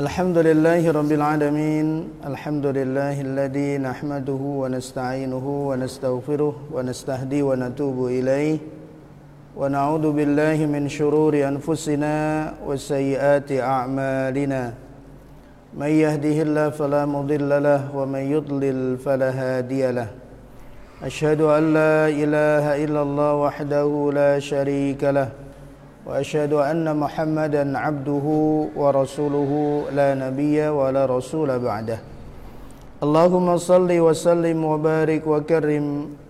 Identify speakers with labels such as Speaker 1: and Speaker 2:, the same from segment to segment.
Speaker 1: الحمد لله رب العالمين الحمد لله الذي نحمده ونستعينه ونستغفره ونستهدي ونتوب إليه. ونعوذ بالله من شرور أنفسنا وسيئات أعمالنا. من يهده الله فلا مضل له ومن يضلل فلا هادي له. أشهد أن لا إله إلا الله وحده لا شريك له. وأشهد أن محمدا عبده ورسوله لا نبي ولا رسول بعده. اللهم صل وسلم وبارك وكرم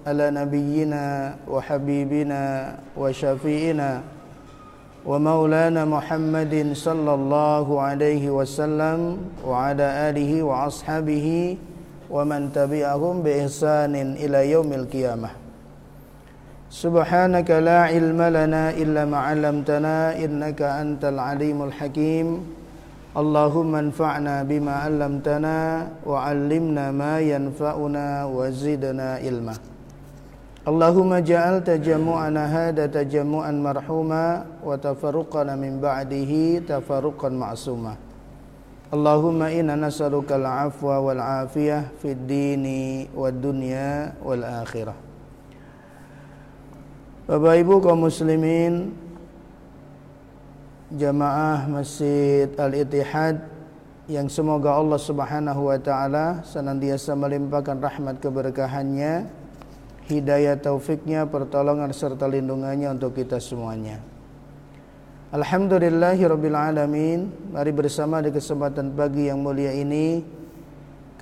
Speaker 1: على نبينا وحبيبنا وشفيئنا ومولانا محمد صلى الله عليه وسلم وعلى آله وأصحابه ومن تبعهم بإحسان إلى يوم القيامة. سبحانك لا علم لنا إلا ما علمتنا إنك أنت العليم الحكيم. اللهم انفعنا بما علمتنا وعلمنا ما ينفعنا وزدنا علما. اللهم جعل تجمعنا هذا تجمعا مرحوما وتفرقنا من بعده تفرقا معصوما. اللهم إنا نسألك العفو والعافية في الدين والدنيا والآخرة. Bapak Ibu kaum muslimin jamaah Masjid Al-Ittihad yang semoga Allah Subhanahu wa taala senantiasa melimpahkan rahmat keberkahannya, hidayah taufiknya, pertolongan serta lindungannya untuk kita semuanya. Alhamdulillahirabbil alamin. Mari bersama di kesempatan pagi yang mulia ini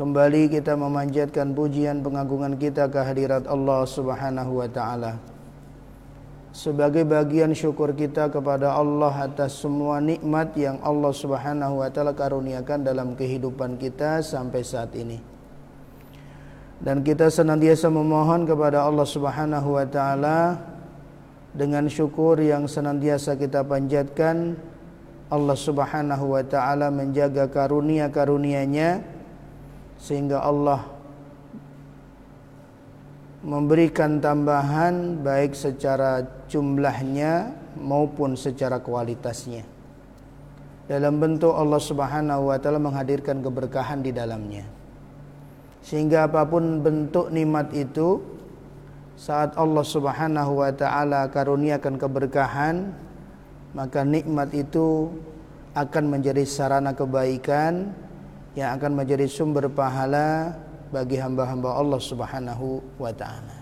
Speaker 1: kembali kita memanjatkan pujian pengagungan kita kehadirat Allah Subhanahu wa taala sebagai bagian syukur kita kepada Allah atas semua nikmat yang Allah Subhanahu wa taala karuniakan dalam kehidupan kita sampai saat ini. Dan kita senantiasa memohon kepada Allah Subhanahu wa taala dengan syukur yang senantiasa kita panjatkan Allah Subhanahu wa taala menjaga karunia-karunia-Nya sehingga Allah memberikan tambahan baik secara jumlahnya maupun secara kualitasnya. Dalam bentuk Allah Subhanahu wa taala menghadirkan keberkahan di dalamnya. Sehingga apa pun bentuk nikmat itu saat Allah Subhanahu wa taala karuniakan keberkahan maka nikmat itu akan menjadi sarana kebaikan yang akan menjadi sumber pahala bagi hamba-hamba Allah Subhanahu wa taala.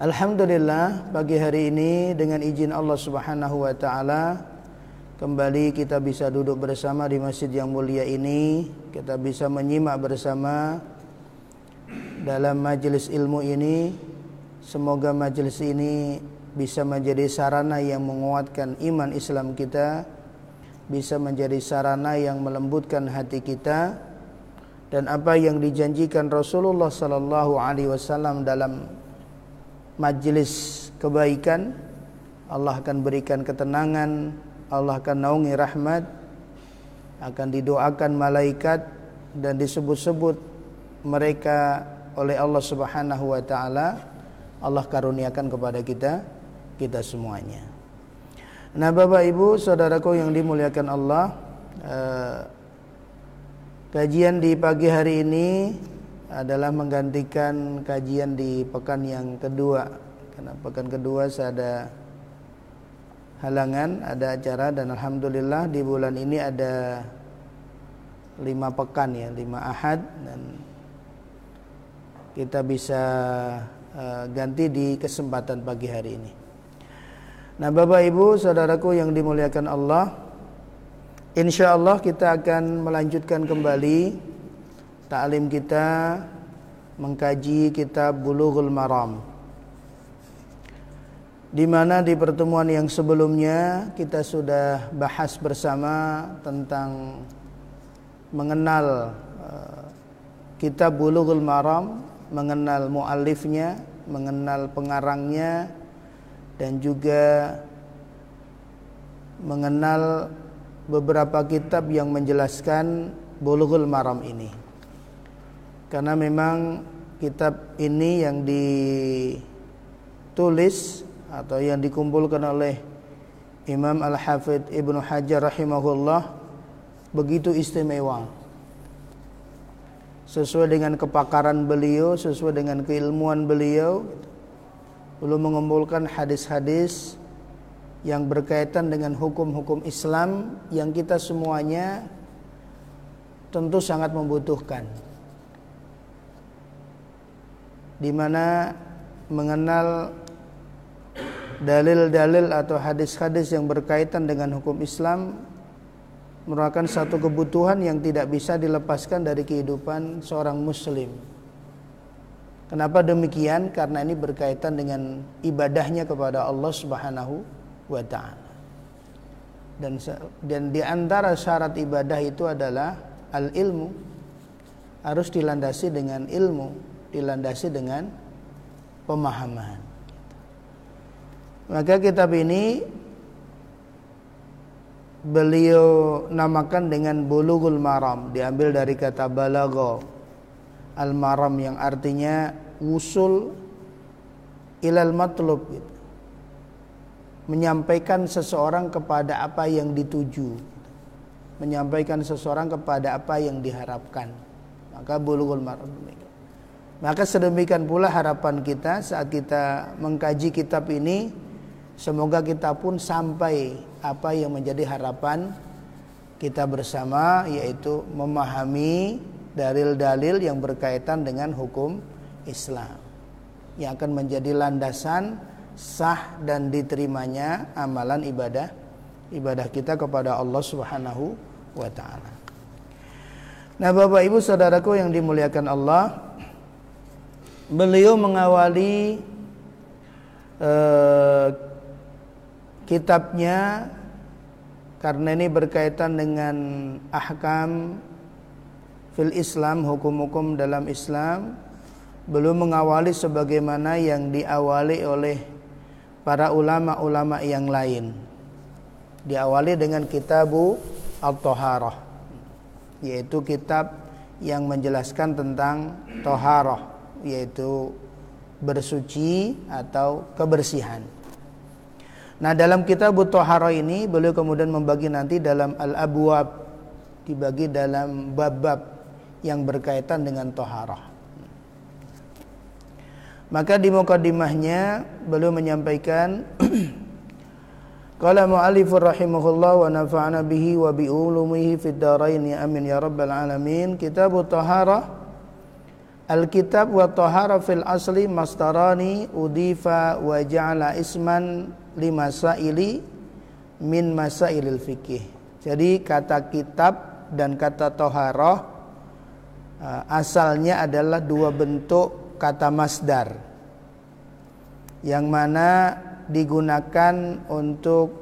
Speaker 1: Alhamdulillah pagi hari ini dengan izin Allah Subhanahu wa taala kembali kita bisa duduk bersama di masjid yang mulia ini, kita bisa menyimak bersama dalam majelis ilmu ini. Semoga majelis ini bisa menjadi sarana yang menguatkan iman Islam kita, bisa menjadi sarana yang melembutkan hati kita dan apa yang dijanjikan Rasulullah sallallahu alaihi wasallam dalam majelis kebaikan Allah akan berikan ketenangan Allah akan naungi rahmat akan didoakan malaikat dan disebut-sebut mereka oleh Allah Subhanahu wa taala Allah karuniakan kepada kita kita semuanya. Nah, Bapak Ibu, saudaraku yang dimuliakan Allah, eh, Kajian di pagi hari ini adalah menggantikan kajian di pekan yang kedua. Karena pekan kedua saya ada halangan, ada acara dan alhamdulillah di bulan ini ada lima pekan ya, lima ahad dan kita bisa uh, ganti di kesempatan pagi hari ini. Nah, Bapak Ibu, saudaraku yang dimuliakan Allah, Insya Allah kita akan melanjutkan kembali Ta'lim kita Mengkaji kitab Bulughul Maram. Di mana di pertemuan yang sebelumnya kita sudah bahas bersama tentang mengenal uh, kitab Bulughul Maram, mengenal muallifnya, mengenal pengarangnya dan juga mengenal beberapa kitab yang menjelaskan Bulughul Maram ini. Karena memang kitab ini yang ditulis atau yang dikumpulkan oleh Imam Al-Hafidh Ibnu Hajar rahimahullah begitu istimewa. Sesuai dengan kepakaran beliau, sesuai dengan keilmuan beliau, belum mengumpulkan hadis-hadis yang berkaitan dengan hukum-hukum Islam yang kita semuanya tentu sangat membutuhkan. Di mana mengenal dalil-dalil atau hadis-hadis yang berkaitan dengan hukum Islam merupakan satu kebutuhan yang tidak bisa dilepaskan dari kehidupan seorang muslim. Kenapa demikian? Karena ini berkaitan dengan ibadahnya kepada Allah Subhanahu wa taala. Dan dan di antara syarat ibadah itu adalah al ilmu harus dilandasi dengan ilmu, dilandasi dengan pemahaman. Maka kitab ini beliau namakan dengan Bulughul Maram, diambil dari kata balagha al-maram yang artinya usul ilal matlub gitu. Menyampaikan seseorang kepada apa yang dituju. Menyampaikan seseorang kepada apa yang diharapkan. Maka bulughul maram maka sedemikian pula harapan kita saat kita mengkaji kitab ini semoga kita pun sampai apa yang menjadi harapan kita bersama yaitu memahami dalil-dalil yang berkaitan dengan hukum Islam yang akan menjadi landasan sah dan diterimanya amalan ibadah ibadah kita kepada Allah Subhanahu wa taala. Nah, Bapak Ibu Saudaraku yang dimuliakan Allah, beliau mengawali uh, kitabnya karena ini berkaitan dengan ahkam fil Islam, hukum-hukum dalam Islam belum mengawali sebagaimana yang diawali oleh para ulama-ulama yang lain. Diawali dengan kitabu Al-Toharah yaitu kitab yang menjelaskan tentang toharah yaitu bersuci atau kebersihan. Nah dalam kitab Toharah ini beliau kemudian membagi nanti dalam al-abwab dibagi dalam bab-bab yang berkaitan dengan toharah. Maka di mukadimahnya beliau menyampaikan Qala mu'allifur rahimahullah wa nafa'ana bihi wa bi ulumihi fid dharain ya amin ya rabbal alamin Kitab Tahara Al-kitab wa tahara fil asli mastarani udifa wa ja'ala isman lima sa'ili min masailil fikih. Jadi kata kitab dan kata toharoh Uh, asalnya adalah dua bentuk kata masdar yang mana digunakan untuk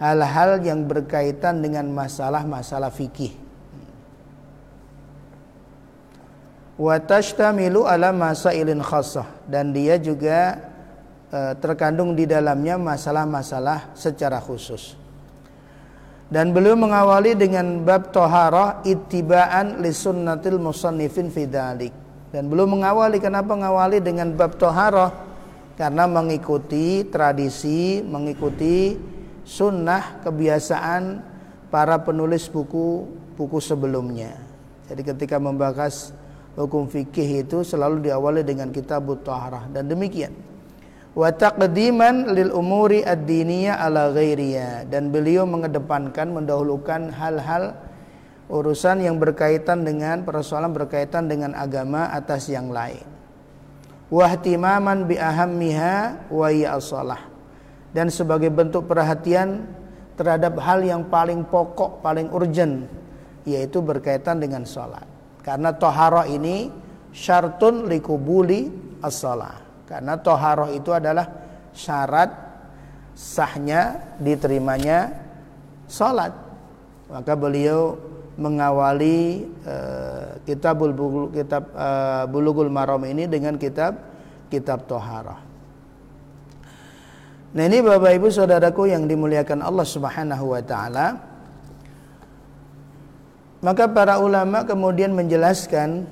Speaker 1: hal-hal yang berkaitan dengan masalah-masalah fikih. Wa ala masailin khassah dan dia juga uh, terkandung di dalamnya masalah-masalah secara khusus. Dan beliau mengawali dengan bab toharah ittibaan li sunnatil musannifin fidalik. Dan beliau mengawali. Kenapa mengawali? Dengan bab toharah? Karena mengikuti tradisi, mengikuti sunnah kebiasaan para penulis buku buku sebelumnya. Jadi ketika membahas hukum fikih itu selalu diawali dengan kitab toharah dan demikian. Wa taqdiman lil umuri ad-diniyah ala ghairiya dan beliau mengedepankan mendahulukan hal-hal urusan yang berkaitan dengan persoalan berkaitan dengan agama atas yang lain. Wahtimaman bi ahammiha wa salah dan sebagai bentuk perhatian terhadap hal yang paling pokok paling urgent yaitu berkaitan dengan salat. Karena toharoh ini syartun likubuli as-salah. Karena toharoh itu adalah syarat sahnya diterimanya sholat. Maka beliau mengawali uh, kitabul bulu, kitab uh, bulughul maram ini dengan kitab kitab toharoh. Nah ini bapak ibu saudaraku yang dimuliakan Allah subhanahu wa ta'ala Maka para ulama kemudian menjelaskan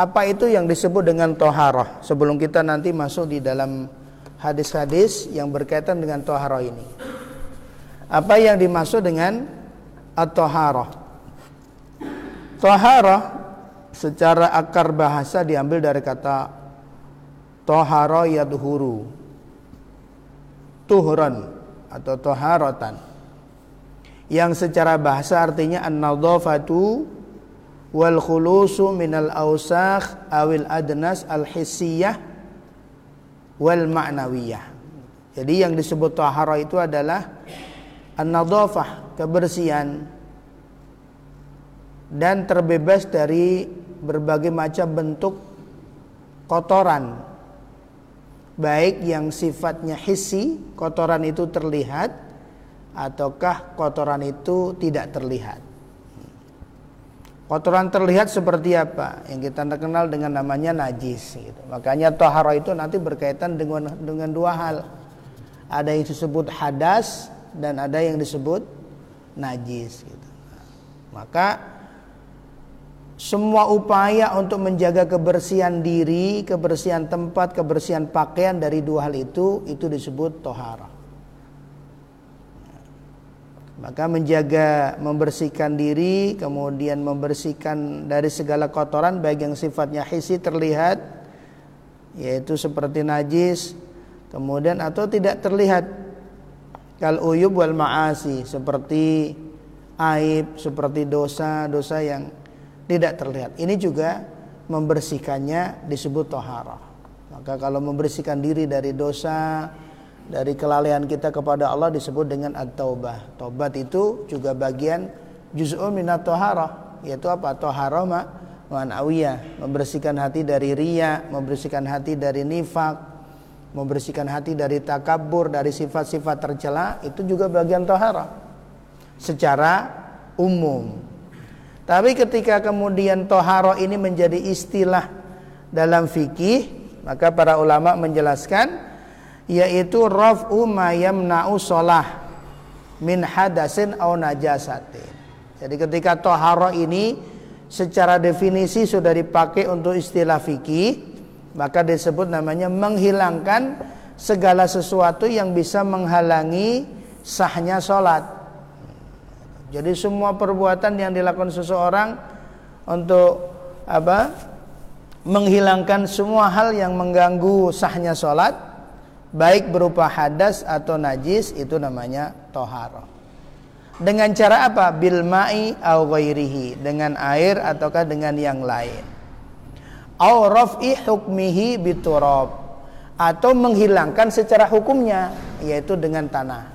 Speaker 1: apa itu yang disebut dengan toharoh? Sebelum kita nanti masuk di dalam hadis-hadis yang berkaitan dengan toharoh ini. Apa yang dimaksud dengan at-taharah. Taharah secara akar bahasa diambil dari kata tahara yadhuru. Tuhran atau taharatan. Yang secara bahasa artinya an-nadhafatu wal khulusu minal awsakh awil adnas al hissiyah wal ma'nawiyah. Jadi yang disebut tahara itu adalah an-nadhafah, kebersihan dan terbebas dari berbagai macam bentuk kotoran. Baik yang sifatnya hissi, kotoran itu terlihat ataukah kotoran itu tidak terlihat. Kotoran terlihat seperti apa? Yang kita kenal dengan namanya najis gitu. Makanya tahara itu nanti berkaitan dengan dengan dua hal. Ada yang disebut hadas dan ada yang disebut najis gitu. Maka semua upaya untuk menjaga kebersihan diri, kebersihan tempat, kebersihan pakaian dari dua hal itu itu disebut tohara. Maka menjaga membersihkan diri, kemudian membersihkan dari segala kotoran baik yang sifatnya hisi terlihat yaitu seperti najis, kemudian atau tidak terlihat kal uyub wal maasi seperti aib seperti dosa-dosa yang tidak terlihat. Ini juga membersihkannya disebut tohara. Maka kalau membersihkan diri dari dosa dari kelalaian kita kepada Allah disebut dengan at-taubah. Tobat itu juga bagian juz'un minat tohara yaitu apa? Tohara ma ma'nawiyah. Membersihkan hati dari ria membersihkan hati dari nifak membersihkan hati dari takabur, dari sifat-sifat tercela itu juga bagian tohara secara umum. Tapi ketika kemudian tohara ini menjadi istilah dalam fikih, maka para ulama menjelaskan yaitu raf'u ma yamna'u min hadasin au najasatin. Jadi ketika tohara ini secara definisi sudah dipakai untuk istilah fikih, maka disebut namanya menghilangkan segala sesuatu yang bisa menghalangi sahnya sholat. Jadi semua perbuatan yang dilakukan seseorang untuk apa? Menghilangkan semua hal yang mengganggu sahnya sholat, baik berupa hadas atau najis itu namanya toharo. Dengan cara apa? Bilmai au ghairihi, dengan air ataukah dengan yang lain au hukmihi biturab atau menghilangkan secara hukumnya yaitu dengan tanah.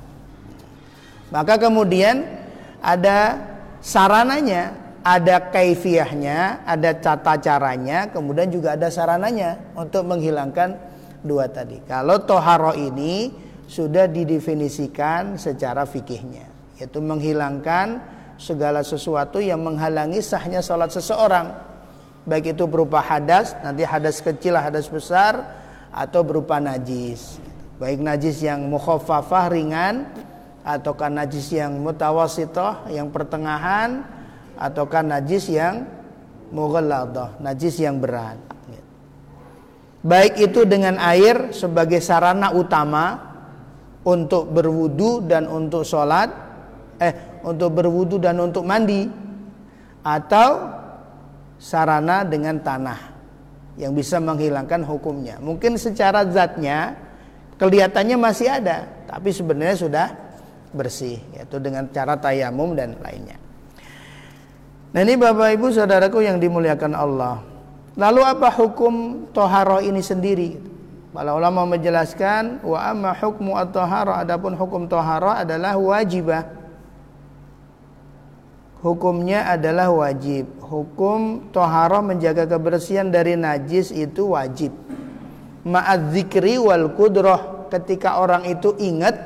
Speaker 1: Maka kemudian ada sarananya, ada kaifiahnya, ada tata caranya, kemudian juga ada sarananya untuk menghilangkan dua tadi. Kalau toharo ini sudah didefinisikan secara fikihnya, yaitu menghilangkan segala sesuatu yang menghalangi sahnya sholat seseorang baik itu berupa hadas nanti hadas kecil hadas besar atau berupa najis. Baik najis yang mukhaffafah ringan ataukah najis yang mutawasitoh yang pertengahan ataukah najis yang mughalladah najis yang berat. Baik itu dengan air sebagai sarana utama untuk berwudu dan untuk sholat eh untuk berwudu dan untuk mandi atau sarana dengan tanah yang bisa menghilangkan hukumnya. Mungkin secara zatnya kelihatannya masih ada, tapi sebenarnya sudah bersih, yaitu dengan cara tayamum dan lainnya. Nah ini Bapak Ibu Saudaraku yang dimuliakan Allah. Lalu apa hukum toharo ini sendiri? Para ulama menjelaskan wa amma hukmu at-tahara adapun hukum toharo adalah wajibah hukumnya adalah wajib. Hukum tohara menjaga kebersihan dari najis itu wajib. Ma'ad zikri wal kudroh ketika orang itu ingat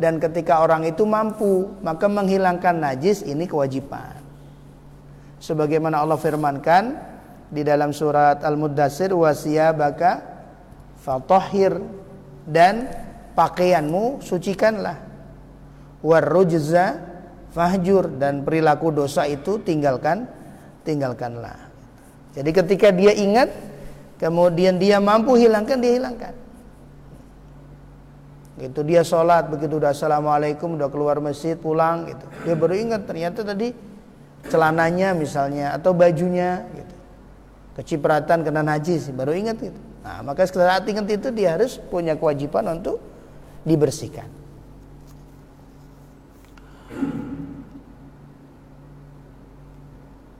Speaker 1: dan ketika orang itu mampu maka menghilangkan najis ini kewajiban. Sebagaimana Allah firmankan di dalam surat Al-Muddassir wasiyabaka fatahhir dan pakaianmu sucikanlah warrujza fahjur dan perilaku dosa itu tinggalkan tinggalkanlah. Jadi ketika dia ingat kemudian dia mampu hilangkan dia hilangkan. Gitu dia sholat begitu udah assalamualaikum udah keluar masjid pulang gitu. Dia baru ingat ternyata tadi celananya misalnya atau bajunya gitu. Kecipratan kena najis baru ingat gitu. Nah, maka saat ingat itu dia harus punya kewajiban untuk dibersihkan.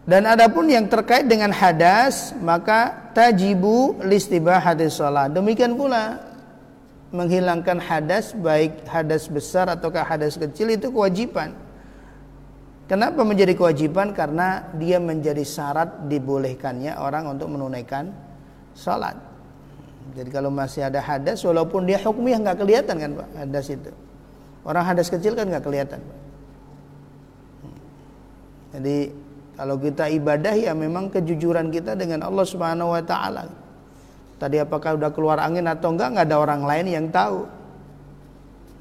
Speaker 1: Dan adapun yang terkait dengan hadas maka tajibu listibah hadis sholat. Demikian pula menghilangkan hadas baik hadas besar ataukah hadas kecil itu kewajiban. Kenapa menjadi kewajiban? Karena dia menjadi syarat dibolehkannya orang untuk menunaikan sholat. Jadi kalau masih ada hadas, walaupun dia hukumnya nggak kelihatan kan pak hadas itu. Orang hadas kecil kan nggak kelihatan. Jadi kalau kita ibadah ya memang kejujuran kita dengan Allah Subhanahu wa taala. Tadi apakah udah keluar angin atau enggak nggak ada orang lain yang tahu.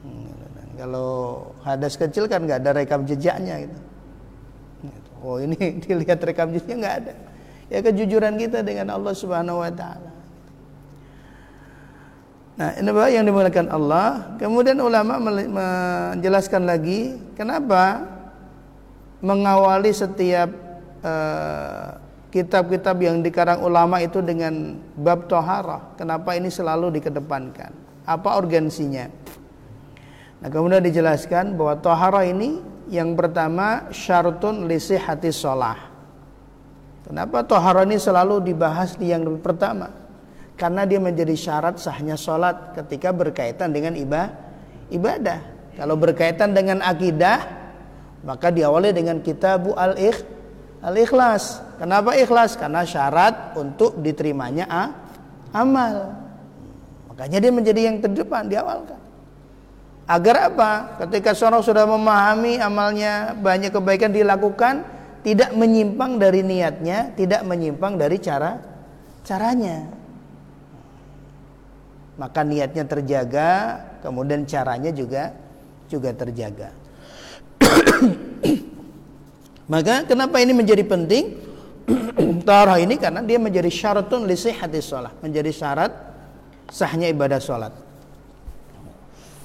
Speaker 1: Hmm, kalau hadas kecil kan nggak ada rekam jejaknya gitu. Oh ini dilihat rekam jejaknya nggak ada. Ya kejujuran kita dengan Allah Subhanahu wa taala. Nah, ini bahwa yang dimulakan Allah. Kemudian ulama menjelaskan lagi kenapa mengawali setiap Eh, kitab-kitab uh, yang dikarang ulama itu dengan bab toharah. Kenapa ini selalu dikedepankan? Apa urgensinya? Nah kemudian dijelaskan bahwa toharah ini yang pertama syartun lisi hati sholah. Kenapa toharah ini selalu dibahas di yang pertama? Karena dia menjadi syarat sahnya sholat ketika berkaitan dengan ibadah. Kalau berkaitan dengan akidah, maka diawali dengan kitabu al-ikh Al-ikhlas. Kenapa ikhlas? Karena syarat untuk diterimanya ah, amal. Makanya dia menjadi yang terdepan diawalkan. Agar apa? Ketika seorang sudah memahami amalnya banyak kebaikan dilakukan, tidak menyimpang dari niatnya, tidak menyimpang dari cara caranya. Maka niatnya terjaga, kemudian caranya juga juga terjaga. Maka kenapa ini menjadi penting? Tarah ini karena dia menjadi syaratun li sihhati shalah, menjadi syarat sahnya ibadah salat.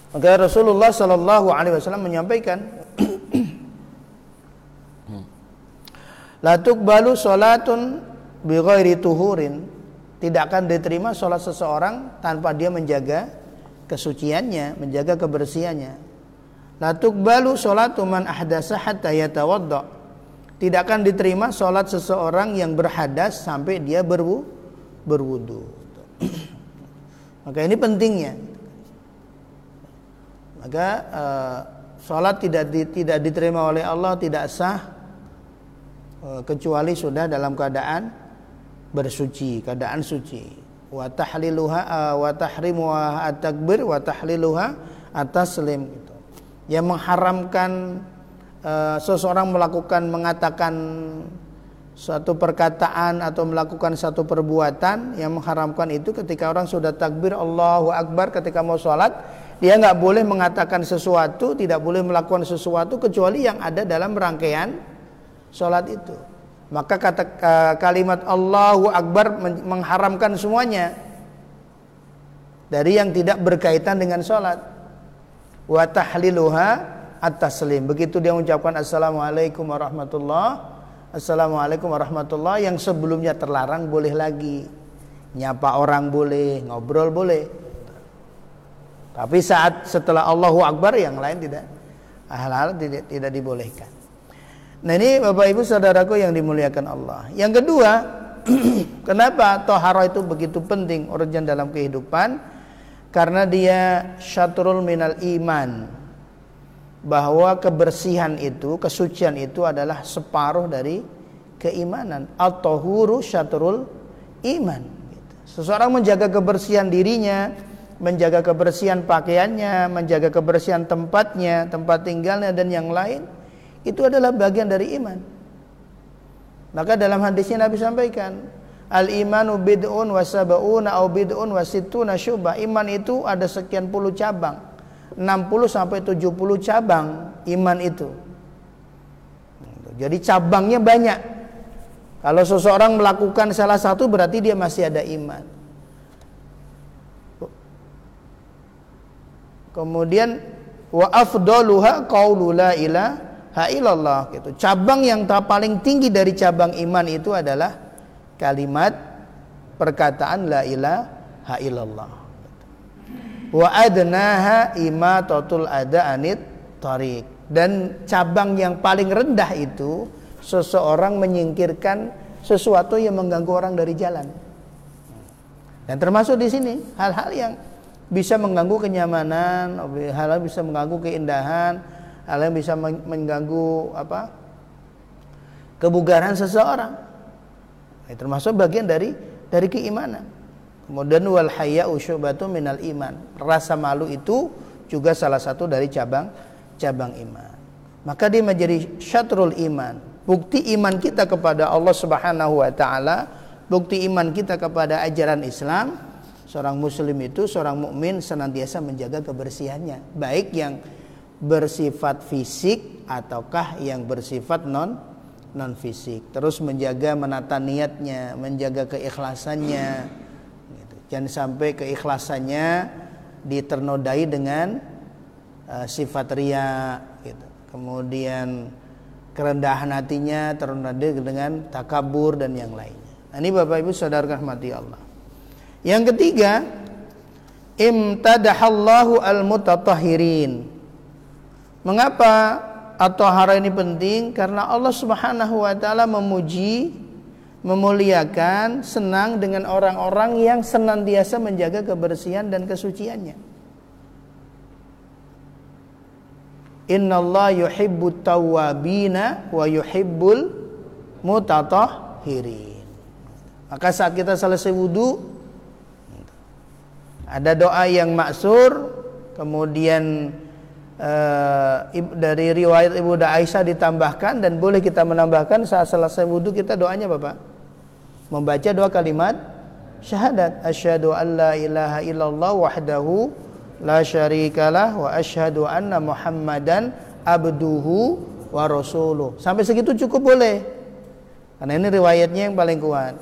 Speaker 1: Maka Rasulullah sallallahu alaihi wasallam menyampaikan La tuqbalu salatun bi ghairi tuhurin. Tidak akan diterima salat seseorang tanpa dia menjaga kesuciannya, menjaga kebersihannya. La tuqbalu salatu man ahdasa hatta yatawadda tidak akan diterima sholat seseorang yang berhadas sampai dia berwu, berwudu. Maka ini pentingnya. Maka uh, sholat tidak di, tidak diterima oleh Allah tidak sah uh, kecuali sudah dalam keadaan bersuci, keadaan suci. Wa tahliluha uh, wa tahrimuha at-takbir wa tahliluha at-taslim gitu. Yang mengharamkan Eh, seseorang melakukan mengatakan suatu perkataan atau melakukan satu perbuatan yang mengharamkan itu ketika orang sudah takbir Allahu Akbar ketika mau sholat dia nggak boleh mengatakan sesuatu tidak boleh melakukan sesuatu kecuali yang ada dalam rangkaian sholat itu. Maka kata uh, kalimat Allahu Akbar mengharamkan semuanya dari yang tidak berkaitan dengan sholat wa tahliluha at-taslim. Begitu dia mengucapkan assalamualaikum warahmatullah, assalamualaikum warahmatullah yang sebelumnya terlarang boleh lagi. Nyapa orang boleh, ngobrol boleh. Tapi saat setelah Allahu Akbar yang lain tidak hal-hal tidak, tidak dibolehkan. Nah ini Bapak Ibu saudaraku yang dimuliakan Allah. Yang kedua, kenapa tohara itu begitu penting urgen dalam kehidupan? Karena dia syatrul minal iman bahwa kebersihan itu, kesucian itu adalah separuh dari keimanan. atau huru syatrul iman. Gitu. Seseorang menjaga kebersihan dirinya, menjaga kebersihan pakaiannya, menjaga kebersihan tempatnya, tempat tinggalnya dan yang lain, itu adalah bagian dari iman. Maka dalam hadisnya Nabi sampaikan, Al imanu bid'un wa sab'una au bid'un wa sittuna syubah. Iman itu ada sekian puluh cabang. 60 sampai 70 cabang iman itu. Jadi cabangnya banyak. Kalau seseorang melakukan salah satu berarti dia masih ada iman. Kemudian wa afdaluha qaulu la ilaha illallah gitu. Cabang yang paling tinggi dari cabang iman itu adalah kalimat perkataan la ilaha illallah. Wa adnaha imatatul ada anit tarik. Dan cabang yang paling rendah itu seseorang menyingkirkan sesuatu yang mengganggu orang dari jalan. Dan termasuk di sini hal-hal yang bisa mengganggu kenyamanan, hal hal bisa mengganggu keindahan, hal yang bisa mengganggu apa? kebugaran seseorang. Ini termasuk bagian dari dari keimanan. Kemudian wal haya'u syubatu minal iman. Rasa malu itu juga salah satu dari cabang cabang iman. Maka dia menjadi syatrul iman. Bukti iman kita kepada Allah Subhanahu wa taala bukti iman kita kepada ajaran Islam seorang muslim itu seorang mukmin senantiasa menjaga kebersihannya baik yang bersifat fisik ataukah yang bersifat non non fisik terus menjaga menata niatnya menjaga keikhlasannya gitu. jangan sampai keikhlasannya diternodai dengan uh, sifat ria gitu. kemudian kerendahan hatinya ternodai dengan takabur dan yang lainnya Nah, ini Bapak Ibu saudara rahmati Allah. Yang ketiga, imtadahallahu al-mutatahhirin. Mengapa atau hara ini penting? Karena Allah Subhanahu wa taala memuji, memuliakan, senang dengan orang-orang yang senantiasa menjaga kebersihan dan kesuciannya. Innallaha yuhibbut tawwabina wa yuhibbul mutatahhirin. Maka saat kita selesai wudhu ada doa yang maksur kemudian uh, dari riwayat Ibu Aisyah ditambahkan dan boleh kita menambahkan saat selesai wudhu kita doanya Bapak? Membaca dua kalimat syahadat asyhadu an la ilaha illallah wahdahu la syarikalah wa asyhadu anna muhammadan abduhu wa rasuluh. Sampai segitu cukup boleh. Karena ini riwayatnya yang paling kuat.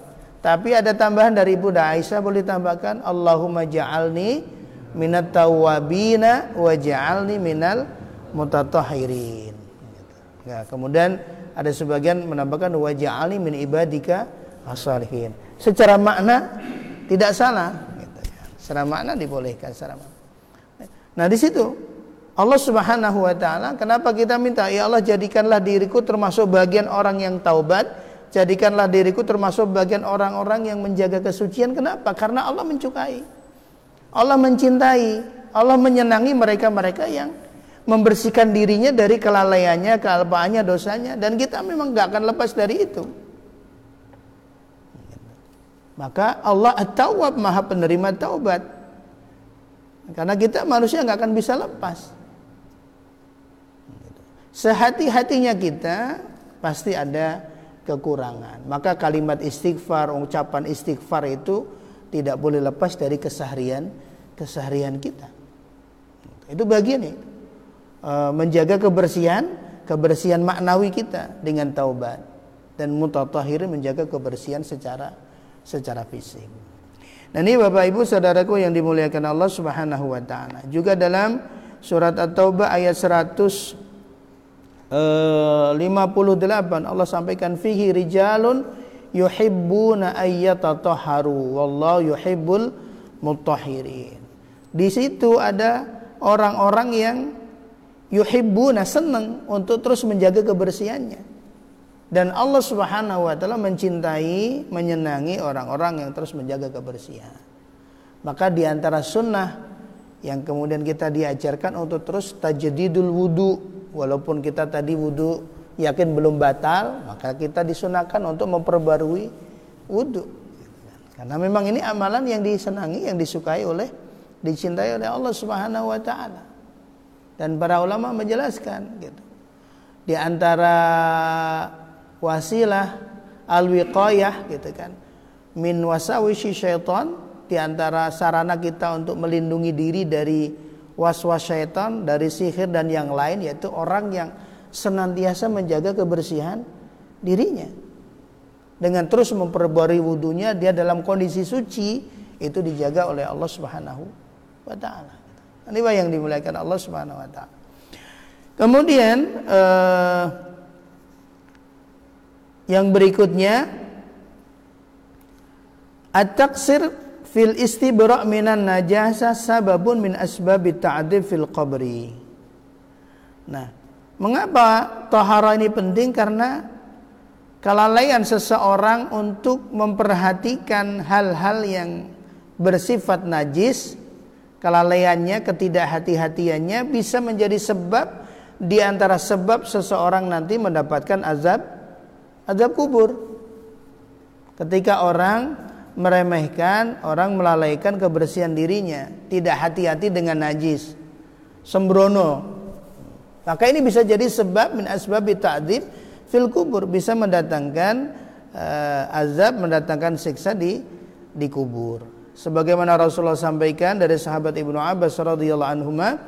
Speaker 1: Tapi ada tambahan dari Ibu Aisyah boleh tambahkan Allahumma ja'alni minat tawabina wa ja'alni minal mutatahhirin. Ya, kemudian ada sebagian menambahkan wa ja'alni min ibadika asalihin. Secara makna tidak salah gitu ya. Secara makna dibolehkan secara makna. Nah, di situ Allah Subhanahu wa taala kenapa kita minta ya Allah jadikanlah diriku termasuk bagian orang yang taubat Jadikanlah diriku termasuk bagian orang-orang yang menjaga kesucian. Kenapa? Karena Allah mencukai. Allah mencintai. Allah menyenangi mereka-mereka yang membersihkan dirinya dari kelalaiannya, kealpaannya, dosanya. Dan kita memang gak akan lepas dari itu. Maka Allah at-tawwab maha penerima taubat. Karena kita manusia nggak akan bisa lepas. Sehati-hatinya kita pasti ada kekurangan. Maka kalimat istighfar, ucapan istighfar itu tidak boleh lepas dari keseharian keseharian kita. Itu bagian itu. E, menjaga kebersihan, kebersihan maknawi kita dengan taubat dan mutatahhirin menjaga kebersihan secara secara fisik. Nah ini Bapak Ibu saudaraku yang dimuliakan Allah Subhanahu wa taala. Juga dalam surat At-Taubah ayat 100 58 eh, Allah sampaikan fihi rijalun yuhibbuna ayyatatahharu wallahu yuhibbul mutahhirin. Di situ ada orang-orang yang yuhibbuna senang untuk terus menjaga kebersihannya. Dan Allah Subhanahu wa taala mencintai, menyenangi orang-orang yang terus menjaga kebersihan. Maka di antara sunnah yang kemudian kita diajarkan untuk terus tajdidul wudu walaupun kita tadi wudhu yakin belum batal maka kita disunahkan untuk memperbarui wudhu karena memang ini amalan yang disenangi yang disukai oleh dicintai oleh Allah Subhanahu wa taala. Dan para ulama menjelaskan gitu. Di antara wasilah al-wiqayah gitu kan min wasawisi syaitan di antara sarana kita untuk melindungi diri dari was-was syaitan dari sihir dan yang lain yaitu orang yang senantiasa menjaga kebersihan dirinya. Dengan terus memperbarui wudhunya dia dalam kondisi suci itu dijaga oleh Allah Subhanahu wa taala. Ini yang dimuliakan Allah Subhanahu wa taala. Kemudian eh, yang berikutnya at-taqsir fil istibra' minan najasa sababun min asbabit ta'dib fil qabri. Nah, mengapa tahara ini penting karena kelalaian seseorang untuk memperhatikan hal-hal yang bersifat najis, kelalaiannya, ketidakhati-hatiannya bisa menjadi sebab di antara sebab seseorang nanti mendapatkan azab azab kubur. Ketika orang meremehkan, orang melalaikan kebersihan dirinya, tidak hati-hati dengan najis, sembrono. Maka ini bisa jadi sebab min asbab ta'dzib fil kubur, bisa mendatangkan uh, azab, mendatangkan siksa di di kubur. Sebagaimana Rasulullah sampaikan dari sahabat Ibnu Abbas radhiyallahu anhuma,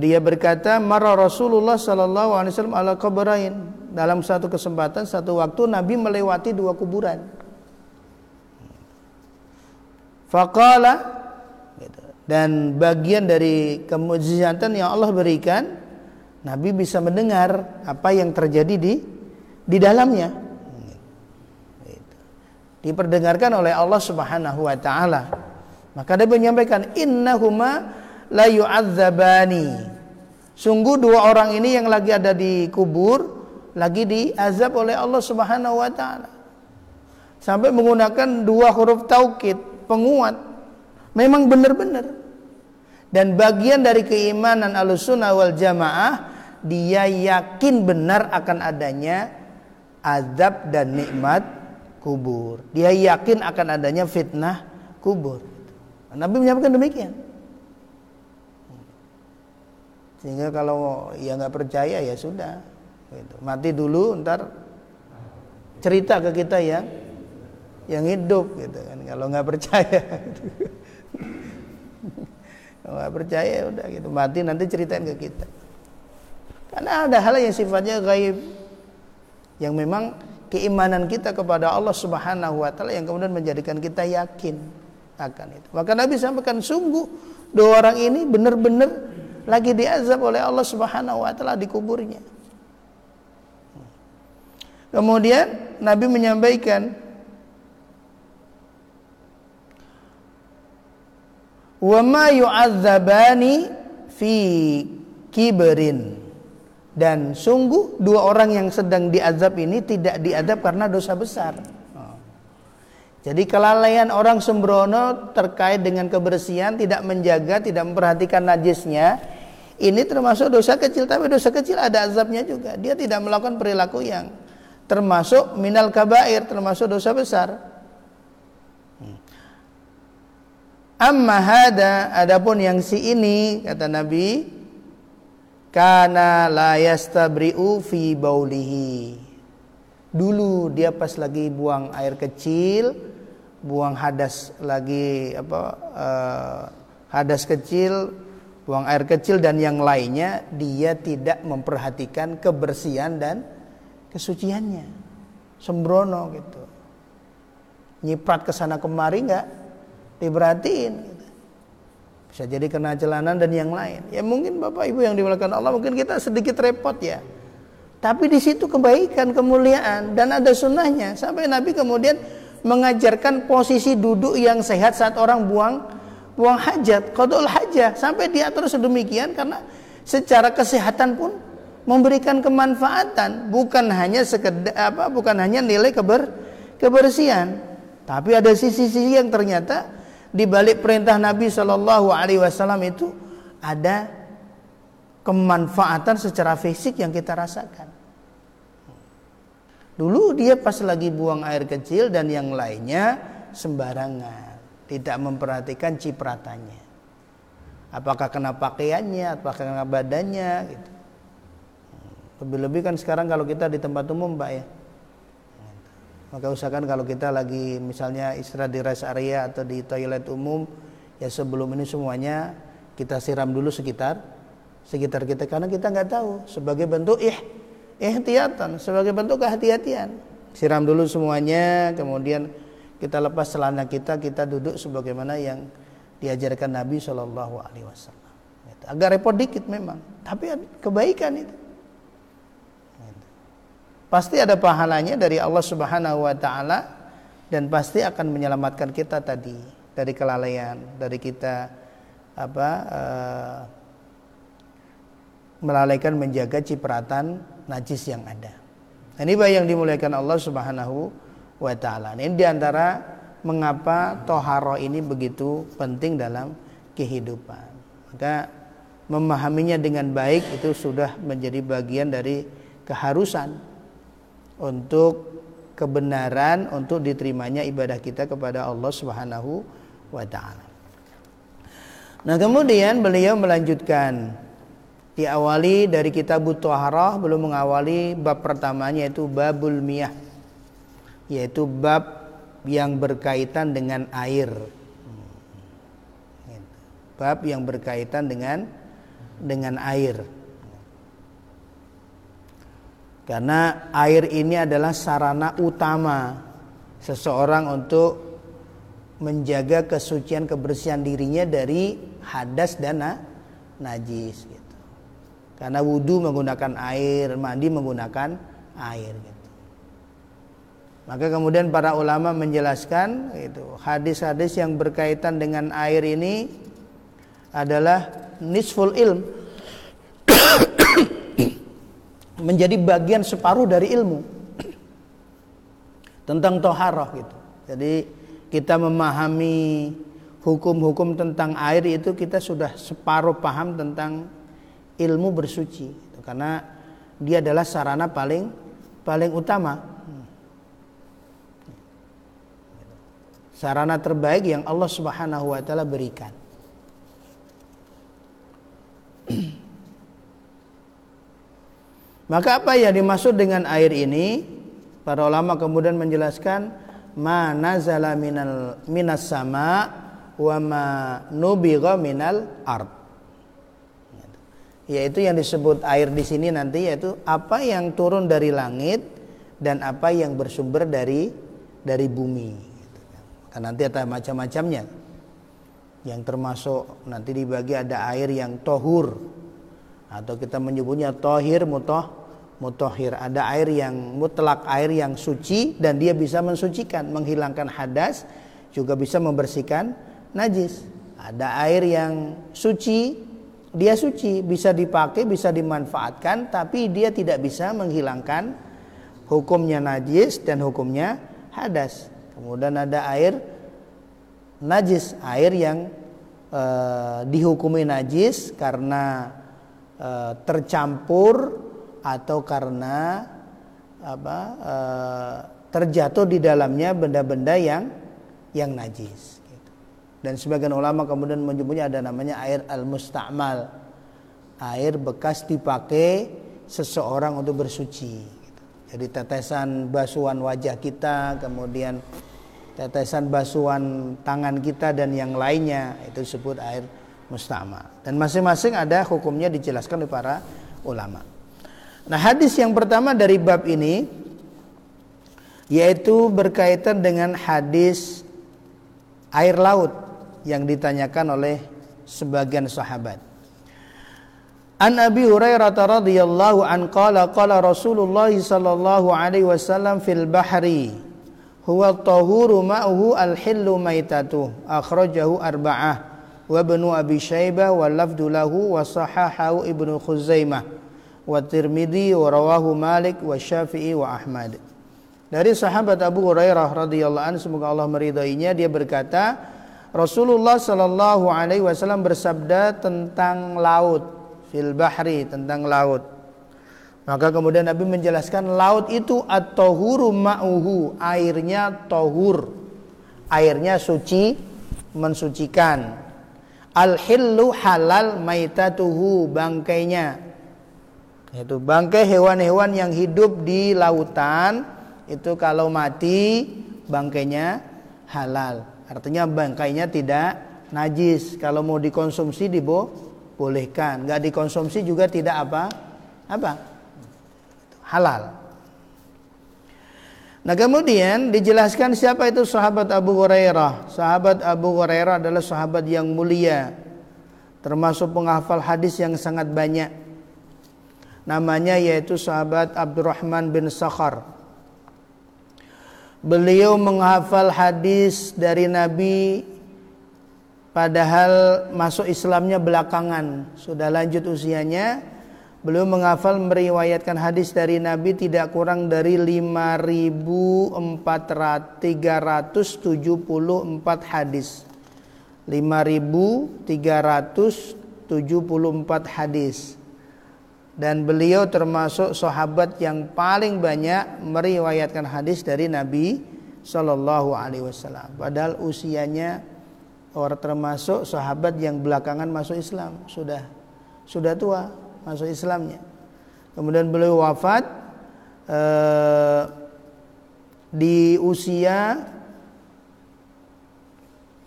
Speaker 1: dia berkata marah Rasulullah sallallahu alaihi wasallam ala kuburain dalam satu kesempatan satu waktu Nabi melewati dua kuburan faqala gitu. dan bagian dari kemujizatan yang Allah berikan Nabi bisa mendengar apa yang terjadi di di dalamnya. Diperdengarkan oleh Allah Subhanahu wa taala maka dia menyampaikan innahuma la yu'adzabani. Sungguh dua orang ini yang lagi ada di kubur lagi diazab oleh Allah Subhanahu wa taala. Sampai menggunakan dua huruf taukid, penguat. Memang benar-benar. Dan bagian dari keimanan Ahlussunnah wal Jamaah dia yakin benar akan adanya azab dan nikmat kubur. Dia yakin akan adanya fitnah kubur. Nabi menyampaikan demikian. Sehingga kalau ya nggak percaya ya sudah, gitu. mati dulu, ntar cerita ke kita yang yang hidup gitu kan. Kalau nggak percaya, nggak percaya ya udah gitu, mati nanti ceritain ke kita. Karena ada hal yang sifatnya gaib yang memang keimanan kita kepada Allah Subhanahu wa taala yang kemudian menjadikan kita yakin akan itu. Maka Nabi sampaikan sungguh dua orang ini benar-benar lagi diazab oleh Allah Subhanahu wa taala di kuburnya. Kemudian Nabi menyampaikan wa ma yu'adzabani fi kibrin dan sungguh dua orang yang sedang diazab ini tidak diazab karena dosa besar. Jadi kelalaian orang sembrono terkait dengan kebersihan, tidak menjaga, tidak memperhatikan najisnya, ini termasuk dosa kecil, tapi dosa kecil ada azabnya juga. Dia tidak melakukan perilaku yang termasuk minal kabair, termasuk dosa besar. Hmm. Amma hada, adapun yang si ini kata Nabi, kana la yastabri'u fi baulihi. Dulu dia pas lagi buang air kecil, buang hadas lagi apa uh, hadas kecil, buang air kecil dan yang lainnya dia tidak memperhatikan kebersihan dan kesuciannya. Sembrono gitu. Nyiprat ke sana kemari nggak diperhatiin. Bisa jadi kena jalanan dan yang lain. Ya mungkin Bapak Ibu yang dimulakan Allah mungkin kita sedikit repot ya. Tapi di situ kebaikan, kemuliaan dan ada sunnahnya. Sampai Nabi kemudian mengajarkan posisi duduk yang sehat saat orang buang buang hajat, qadul hajah sampai diatur sedemikian karena secara kesehatan pun memberikan kemanfaatan bukan hanya sekedar apa bukan hanya nilai keber, kebersihan tapi ada sisi-sisi yang ternyata di balik perintah Nabi Shallallahu alaihi wasallam itu ada kemanfaatan secara fisik yang kita rasakan Dulu dia pas lagi buang air kecil dan yang lainnya sembarangan, tidak memperhatikan cipratannya. Apakah kena pakaiannya, apakah kena badannya gitu. Lebih-lebih kan sekarang kalau kita di tempat umum, Mbak ya. Maka usahakan kalau kita lagi misalnya istirahat di rest area atau di toilet umum, ya sebelum ini semuanya kita siram dulu sekitar sekitar kita karena kita nggak tahu sebagai bentuk ih ihtiyatan sebagai bentuk kehati-hatian. Siram dulu semuanya, kemudian kita lepas celana kita, kita duduk sebagaimana yang diajarkan Nabi Shallallahu Alaihi Wasallam. Agak repot dikit memang, tapi kebaikan itu. Pasti ada pahalanya dari Allah Subhanahu wa taala dan pasti akan menyelamatkan kita tadi dari kelalaian, dari kita apa uh, melalaikan menjaga cipratan najis yang ada. Ini yang dimuliakan Allah Subhanahu wa taala. Ini di antara mengapa toharo ini begitu penting dalam kehidupan. Maka memahaminya dengan baik itu sudah menjadi bagian dari keharusan untuk kebenaran untuk diterimanya ibadah kita kepada Allah Subhanahu wa taala. Nah, kemudian beliau melanjutkan diawali dari kitab Thaharah belum mengawali bab pertamanya yaitu babul miyah yaitu bab yang berkaitan dengan air. Bab yang berkaitan dengan dengan air. Karena air ini adalah sarana utama seseorang untuk menjaga kesucian kebersihan dirinya dari hadas dan najis gitu. Karena wudhu menggunakan air, mandi menggunakan air gitu. Maka kemudian para ulama menjelaskan itu hadis-hadis yang berkaitan dengan air ini adalah nisful ilm menjadi bagian separuh dari ilmu tentang toharoh gitu. Jadi kita memahami hukum-hukum tentang air itu kita sudah separuh paham tentang ilmu bersuci gitu. karena dia adalah sarana paling paling utama sarana terbaik yang Allah Subhanahu wa taala berikan Maka apa yang dimaksud dengan air ini? Para ulama kemudian menjelaskan ma nazala minal minas sama wa ma nubigha minal ard. Yaitu yang disebut air di sini nanti yaitu apa yang turun dari langit dan apa yang bersumber dari dari bumi. Kan nanti ada macam-macamnya. Yang termasuk nanti dibagi ada air yang tohur atau kita menyebutnya tohir mutoh mutahhir. Ada air yang mutlak, air yang suci dan dia bisa mensucikan, menghilangkan hadas, juga bisa membersihkan najis. Ada air yang suci, dia suci, bisa dipakai, bisa dimanfaatkan, tapi dia tidak bisa menghilangkan hukumnya najis dan hukumnya hadas. Kemudian ada air najis, air yang e, dihukumi najis karena e, tercampur atau karena apa e, terjatuh di dalamnya benda-benda yang yang najis. Gitu. Dan sebagian ulama kemudian menyebutnya ada namanya air al mustamal, air bekas dipakai seseorang untuk bersuci. Gitu. Jadi tetesan basuhan wajah kita, kemudian tetesan basuhan tangan kita dan yang lainnya itu disebut air mustamal. Dan masing-masing ada hukumnya dijelaskan oleh para ulama. Nah, hadis yang pertama dari bab ini yaitu berkaitan dengan hadis air laut yang ditanyakan oleh sebagian sahabat. An Abi Hurairah radhiyallahu an qala qala Rasulullah sallallahu alaihi wasallam fil bahri huwa tahuru ma'uhu al-hillu maitatu akhrajahu arba'ah wa ibnu Abi Syaibah wa lafdu lahu wa sahahahu Ibnu Khuzaimah wa Tirmidzi wa rawahu Malik wa Syafi'i wa Ahmad. Dari sahabat Abu Hurairah radhiyallahu anhu semoga Allah meridainya dia berkata Rasulullah sallallahu alaihi wasallam bersabda tentang laut fil bahri tentang laut. Maka kemudian Nabi menjelaskan laut itu at-tahuru ma'uhu, airnya tohur. Airnya suci, mensucikan. Al-hillu halal maitatuhu, bangkainya itu bangkai hewan-hewan yang hidup di lautan itu kalau mati bangkainya halal. Artinya bangkainya tidak najis. Kalau mau dikonsumsi dibolehkan. Nggak dikonsumsi juga tidak apa? Apa? Halal. Nah kemudian dijelaskan siapa itu sahabat Abu Hurairah. Sahabat Abu Hurairah adalah sahabat yang mulia termasuk penghafal hadis yang sangat banyak. Namanya yaitu sahabat Abdurrahman bin Sakhar. Beliau menghafal hadis dari Nabi padahal masuk Islamnya belakangan, sudah lanjut usianya. Beliau menghafal meriwayatkan hadis dari Nabi tidak kurang dari 5374 hadis. 5374 hadis dan beliau termasuk sahabat yang paling banyak meriwayatkan hadis dari Nabi Shallallahu Alaihi Wasallam. Padahal usianya orang termasuk sahabat yang belakangan masuk Islam sudah sudah tua masuk Islamnya. Kemudian beliau wafat eh, di usia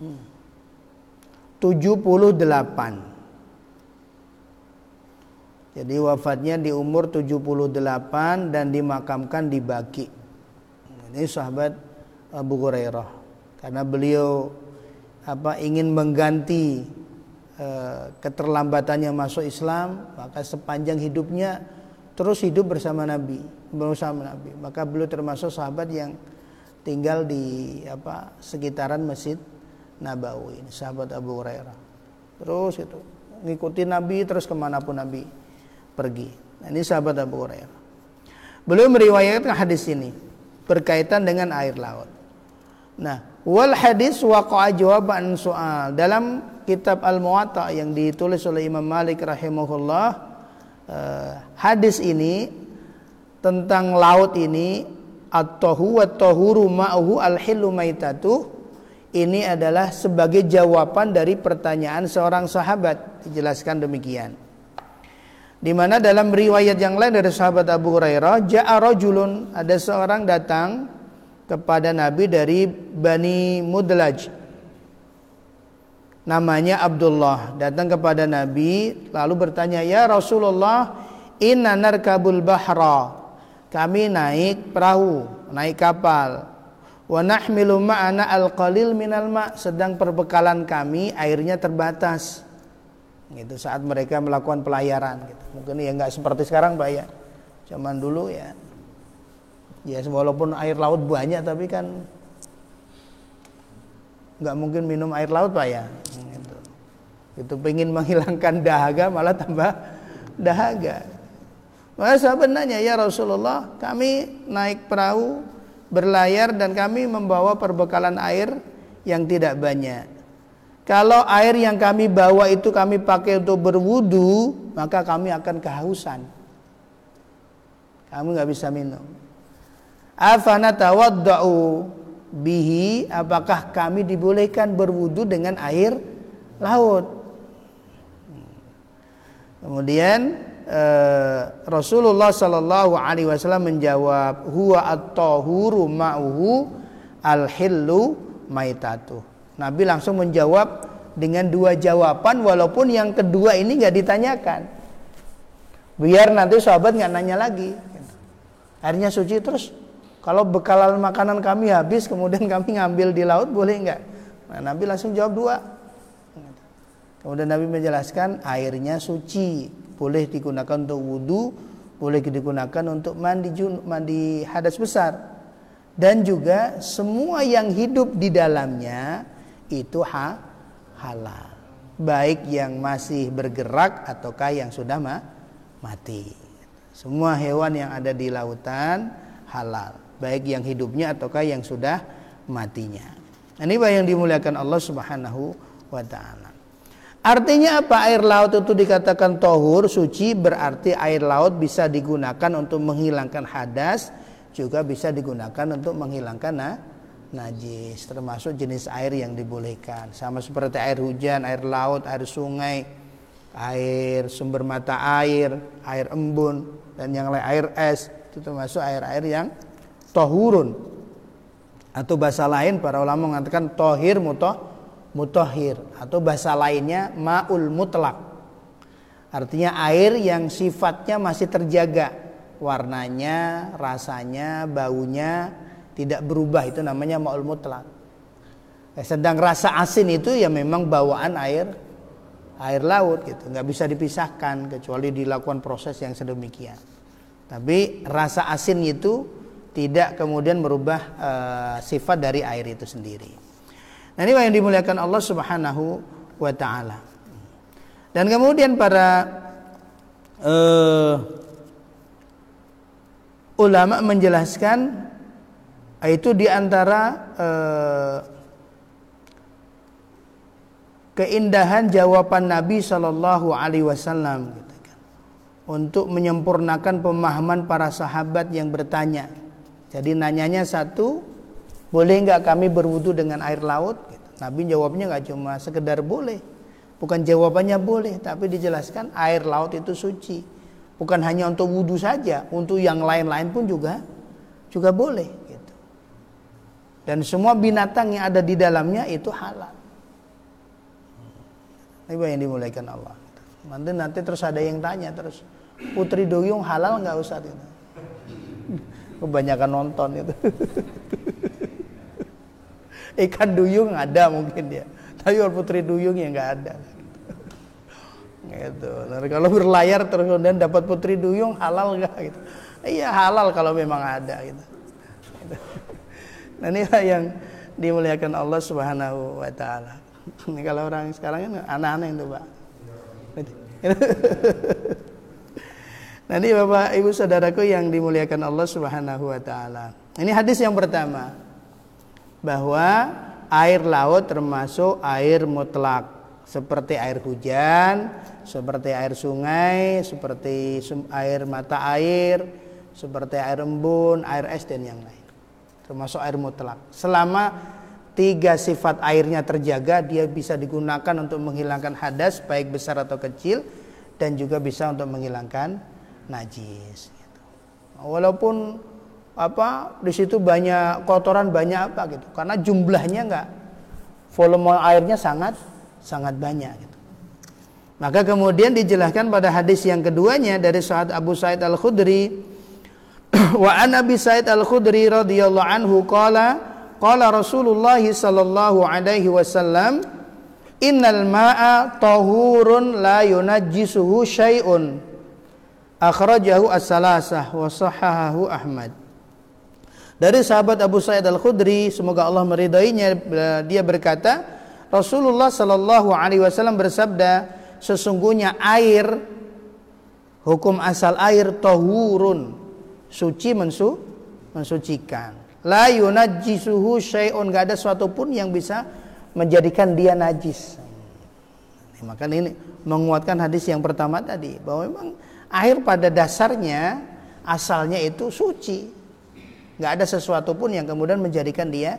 Speaker 1: hmm, 78 jadi wafatnya di umur 78 dan dimakamkan di Baki. Ini sahabat Abu Hurairah. Karena beliau apa ingin mengganti uh, keterlambatannya masuk Islam, maka sepanjang hidupnya terus hidup bersama Nabi, bersama Nabi. Maka beliau termasuk sahabat yang tinggal di apa sekitaran Masjid Nabawi, sahabat Abu Hurairah. Terus itu ngikuti Nabi terus ke mana pun Nabi pergi. Nah, ini sahabat Abu Hurairah. Beliau meriwayatkan hadis ini berkaitan dengan air laut. Nah, wal hadis waqa'a jawaban soal dalam kitab Al-Muwatta yang ditulis oleh Imam Malik rahimahullah uh, hadis ini tentang laut ini at-tahu wa tahuru ma'uhu al-hillu maitatu ini adalah sebagai jawaban dari pertanyaan seorang sahabat dijelaskan demikian di mana dalam riwayat yang lain dari sahabat Abu Hurairah, ja'a rajulun, ada seorang datang kepada Nabi dari Bani Mudlaj. Namanya Abdullah, datang kepada Nabi lalu bertanya, "Ya Rasulullah, inna narkabul bahra." Kami naik perahu, naik kapal. Wa nahmilu ma'ana al-qalil minal ma' sedang perbekalan kami airnya terbatas gitu saat mereka melakukan pelayaran gitu. Mungkin ya nggak seperti sekarang Pak ya. Zaman dulu ya ya walaupun air laut banyak tapi kan nggak mungkin minum air laut Pak ya. Gitu. Itu pengen menghilangkan dahaga malah tambah dahaga. Maka sahabat nanya, ya Rasulullah, kami naik perahu, berlayar dan kami membawa perbekalan air yang tidak banyak. Kalau air yang kami bawa itu kami pakai untuk berwudu, maka kami akan kehausan. Kamu nggak bisa minum. Afana tawadda'u bihi, apakah kami dibolehkan berwudu dengan air laut? Kemudian eh, Rasulullah Shallallahu Alaihi Wasallam menjawab, huwa at-tahuru ma'uhu al-hillu maitatuh. Nabi langsung menjawab dengan dua jawaban walaupun yang kedua ini nggak ditanyakan. Biar nanti sahabat nggak nanya lagi. Akhirnya suci terus kalau bekalan makanan kami habis kemudian kami ngambil di laut boleh nggak? Nah, Nabi langsung jawab dua. Kemudian Nabi menjelaskan airnya suci, boleh digunakan untuk wudhu, boleh digunakan untuk mandi mandi hadas besar. Dan juga semua yang hidup di dalamnya itu ha, halal. Baik yang masih bergerak ataukah yang sudah ma, mati. Semua hewan yang ada di lautan halal. Baik yang hidupnya ataukah yang sudah matinya. Ini yang dimuliakan Allah Subhanahu wa taala. Artinya apa air laut itu dikatakan tohur suci berarti air laut bisa digunakan untuk menghilangkan hadas juga bisa digunakan untuk menghilangkan najis termasuk jenis air yang dibolehkan. Sama seperti air hujan air laut air sungai air sumber mata air air embun dan yang lain air es. Itu termasuk air-air yang tohurun. Atau bahasa lain para ulama mengatakan tohir mutoh mutohir. Atau bahasa lainnya maul mutlak. Artinya air yang sifatnya masih terjaga. Warnanya rasanya baunya tidak berubah itu namanya ma'ul mutlak. Eh, sedang rasa asin itu ya memang bawaan air air laut gitu. Nggak bisa dipisahkan kecuali dilakukan proses yang sedemikian. Tapi rasa asin itu tidak kemudian merubah uh, sifat dari air itu sendiri. Nah ini yang dimuliakan Allah subhanahu wa ta'ala. Dan kemudian para uh, ulama menjelaskan itu di antara uh, keindahan jawaban Nabi Shallallahu Alaihi Wasallam gitu kan. untuk menyempurnakan pemahaman para sahabat yang bertanya. Jadi nanyanya satu, boleh nggak kami berwudu dengan air laut? Gitu. Nabi jawabnya nggak cuma sekedar boleh, bukan jawabannya boleh, tapi dijelaskan air laut itu suci, bukan hanya untuk wudhu saja, untuk yang lain-lain pun juga juga boleh. Dan semua binatang yang ada di dalamnya itu halal. Ini yang dimulaikan Allah. Nanti nanti terus ada yang tanya terus putri duyung halal nggak usah itu. Kebanyakan nonton itu. Ikan duyung ada mungkin dia, tapi putri duyung ya nggak ada. Gitu. Lalu kalau berlayar terus kemudian dapat putri duyung halal nggak gitu? Iya halal kalau memang ada gitu. Nah inilah yang dimuliakan Allah Subhanahu wa taala. Ini kalau orang sekarang kan aneh-aneh itu pak. Nanti bapak ibu saudaraku yang dimuliakan Allah Subhanahu Wa Taala. Ini hadis yang pertama bahwa air laut termasuk air mutlak seperti air hujan, seperti air sungai, seperti air mata air, seperti air embun, air es dan yang lain. Termasuk air mutlak. Selama tiga sifat airnya terjaga, dia bisa digunakan untuk menghilangkan hadas baik besar atau kecil dan juga bisa untuk menghilangkan najis. Gitu. Walaupun apa di situ banyak kotoran banyak apa gitu, karena jumlahnya enggak volume airnya sangat sangat banyak gitu. Maka kemudian dijelaskan pada hadis yang keduanya dari saat Abu Said Al Khudri wa an Abi Said Al Khudri radhiyallahu anhu qala Qala Rasulullah sallallahu alaihi wasallam Innal ma'a tahurun la yunajjisuhu syai'un. Akhrajahu as-salasah wa sahahahu Ahmad. Dari sahabat Abu Sa'id Al-Khudri semoga Allah meridainya dia berkata Rasulullah sallallahu alaihi wasallam bersabda sesungguhnya air hukum asal air tahurun suci mensu mensucikan La yunajjisuhu syai'un enggak ada suatu pun yang bisa menjadikan dia najis. Maka ini menguatkan hadis yang pertama tadi bahwa memang air pada dasarnya asalnya itu suci. Enggak ada sesuatu pun yang kemudian menjadikan dia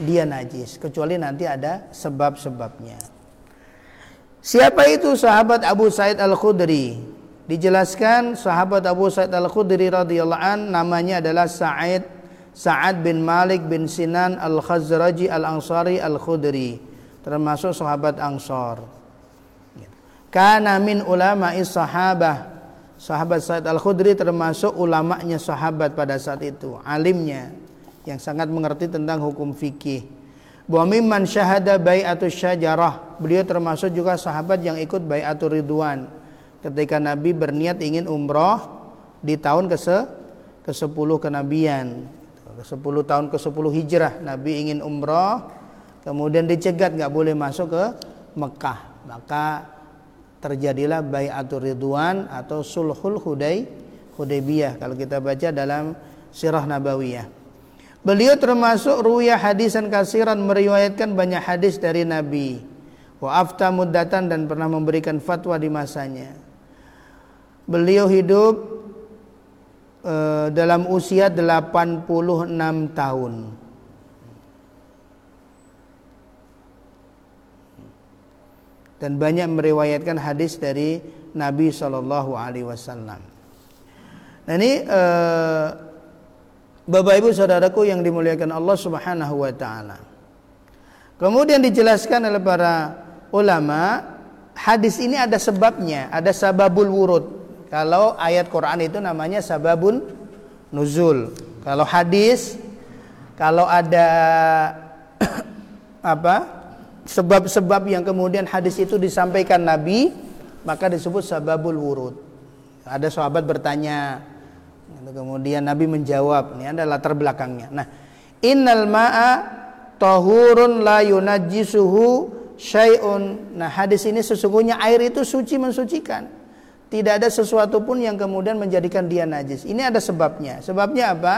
Speaker 1: dia najis kecuali nanti ada sebab-sebabnya. Siapa itu sahabat Abu Said Al-Khudri? Dijelaskan sahabat Abu Said Al-Khudri radhiyallahu an namanya adalah Sa'id Sa'ad bin Malik bin Sinan Al-Khazraji Al-Ansari Al-Khudri termasuk sahabat Ansor. Kana min ulama'i sahabah. Sahabat Sa'id Al-Khudri termasuk ulamanya sahabat pada saat itu, alimnya yang sangat mengerti tentang hukum fikih. Wa mimman syahada bai'atu syajarah. Beliau termasuk juga sahabat yang ikut bai'atu ridwan ketika Nabi berniat ingin umroh di tahun ke-10 kenabian. 10 tahun ke 10 hijrah Nabi ingin umrah kemudian dicegat nggak boleh masuk ke Mekah. Maka terjadilah bayatul ridwan atau sulhul hudai hudaybiyah. Kalau kita baca dalam sirah nabawiyah. Beliau termasuk ruya hadisan kasiran meriwayatkan banyak hadis dari Nabi. Wa afta muddatan dan pernah memberikan fatwa di masanya beliau hidup Eh, dalam usia 86 tahun. Dan banyak meriwayatkan hadis dari Nabi Shallallahu Alaihi Wasallam. Nah ini uh, Bapak Ibu saudaraku yang dimuliakan Allah Subhanahu Wa Taala. Kemudian dijelaskan oleh para ulama hadis ini ada sebabnya, ada sababul wurud. Kalau ayat Quran itu namanya sababun nuzul. Kalau hadis kalau ada apa? sebab-sebab yang kemudian hadis itu disampaikan Nabi maka disebut sababul wurud. Ada sahabat bertanya kemudian Nabi menjawab ini adalah latar belakangnya. Nah, innal ma'a tahurun la yunajjisuhu syai'un. Nah, hadis ini sesungguhnya air itu suci mensucikan. Tidak ada sesuatu pun yang kemudian menjadikan dia najis. Ini ada sebabnya. Sebabnya apa?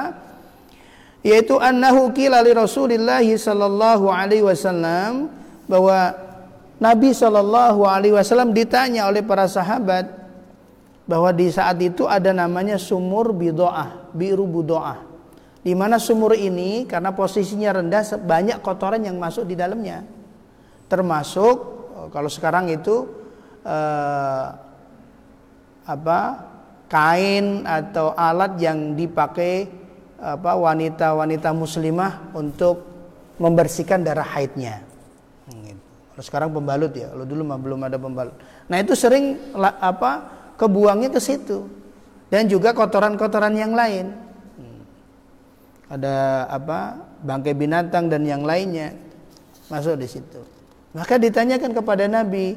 Speaker 1: Yaitu annahu qila li Rasulillah sallallahu alaihi wasallam bahwa Nabi Shallallahu Alaihi Wasallam ditanya oleh para sahabat bahwa di saat itu ada namanya sumur bidoah, biru budoah, di mana sumur ini karena posisinya rendah banyak kotoran yang masuk di dalamnya, termasuk eh, kalau sekarang itu eh, apa kain atau alat yang dipakai apa wanita-wanita muslimah untuk membersihkan darah haidnya. Kalau sekarang pembalut ya, kalau dulu mah belum ada pembalut. Nah itu sering apa kebuangnya ke situ dan juga kotoran-kotoran yang lain. Hmm. Ada apa bangkai binatang dan yang lainnya masuk di situ. Maka ditanyakan kepada Nabi,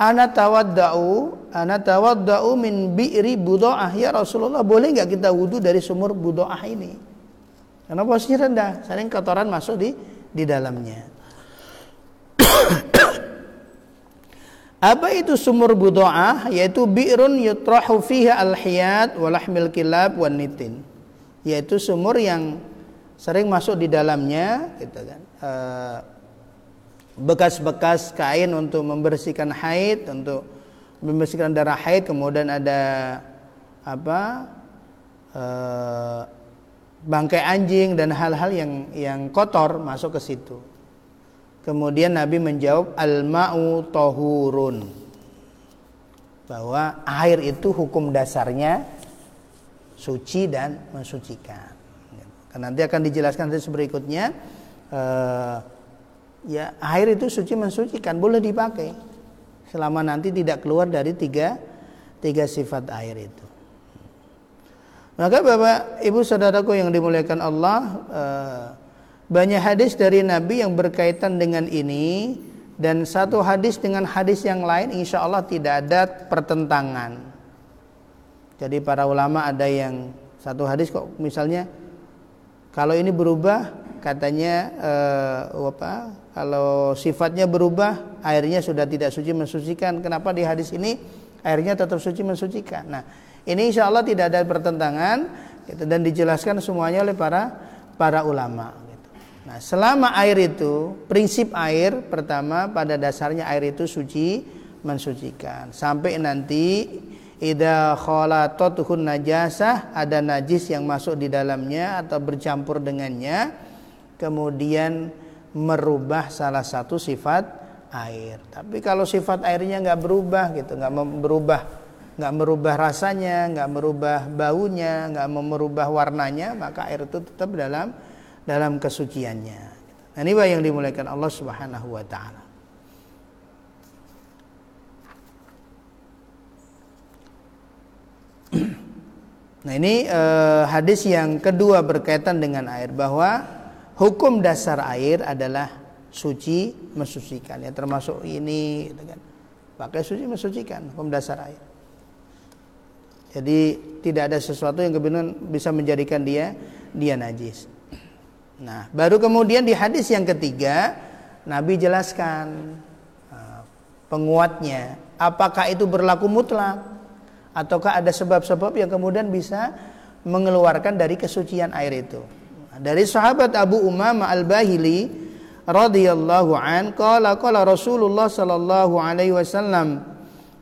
Speaker 1: ana tawaddau, ana tawaddau min bi'ri budoah ya Rasulullah, boleh nggak kita wudhu dari sumur budoah ini? Karena posisinya rendah, sering kotoran masuk di di dalamnya. Apa itu sumur budoah? Yaitu bi'run yutrahu fiha al-hiyat walahmil kilab wan nitin. Yaitu sumur yang sering masuk di dalamnya gitu kan. Eh, bekas-bekas kain untuk membersihkan haid, untuk membersihkan darah haid, kemudian ada apa? Uh, bangkai anjing dan hal-hal yang yang kotor masuk ke situ. Kemudian Nabi menjawab al-ma'u tohurun bahwa air itu hukum dasarnya suci dan mensucikan. Karena nanti akan dijelaskan nanti berikutnya uh, ya air itu suci mensucikan boleh dipakai selama nanti tidak keluar dari tiga tiga sifat air itu. Maka Bapak Ibu saudaraku yang dimuliakan Allah uh, banyak hadis dari Nabi yang berkaitan dengan ini dan satu hadis dengan hadis yang lain insya Allah tidak ada pertentangan. Jadi para ulama ada yang satu hadis kok misalnya kalau ini berubah katanya eh, apa kalau sifatnya berubah airnya sudah tidak suci mensucikan. Kenapa di hadis ini airnya tetap suci mensucikan? Nah ini insya Allah tidak ada pertentangan gitu, dan dijelaskan semuanya oleh para para ulama Nah, selama air itu, prinsip air pertama pada dasarnya air itu suci mensucikan. Sampai nanti ida khalatuhun najasah ada najis yang masuk di dalamnya atau bercampur dengannya kemudian merubah salah satu sifat air. Tapi kalau sifat airnya nggak berubah gitu, nggak berubah nggak merubah rasanya, nggak merubah baunya, nggak merubah warnanya, maka air itu tetap dalam dalam kesuciannya. Nah, ini yang dimuliakan Allah Subhanahu wa taala. Nah ini eh, hadis yang kedua berkaitan dengan air bahwa hukum dasar air adalah suci mensucikan ya termasuk ini gitu kan. Pakai suci mensucikan hukum dasar air. Jadi tidak ada sesuatu yang kebetulan bisa menjadikan dia dia najis. Nah, baru kemudian di hadis yang ketiga Nabi jelaskan uh, penguatnya. Apakah itu berlaku mutlak ataukah ada sebab-sebab yang kemudian bisa mengeluarkan dari kesucian air itu. Dari sahabat Abu Umamah Al-Bahili radhiyallahu an qala qala Rasulullah sallallahu alaihi wasallam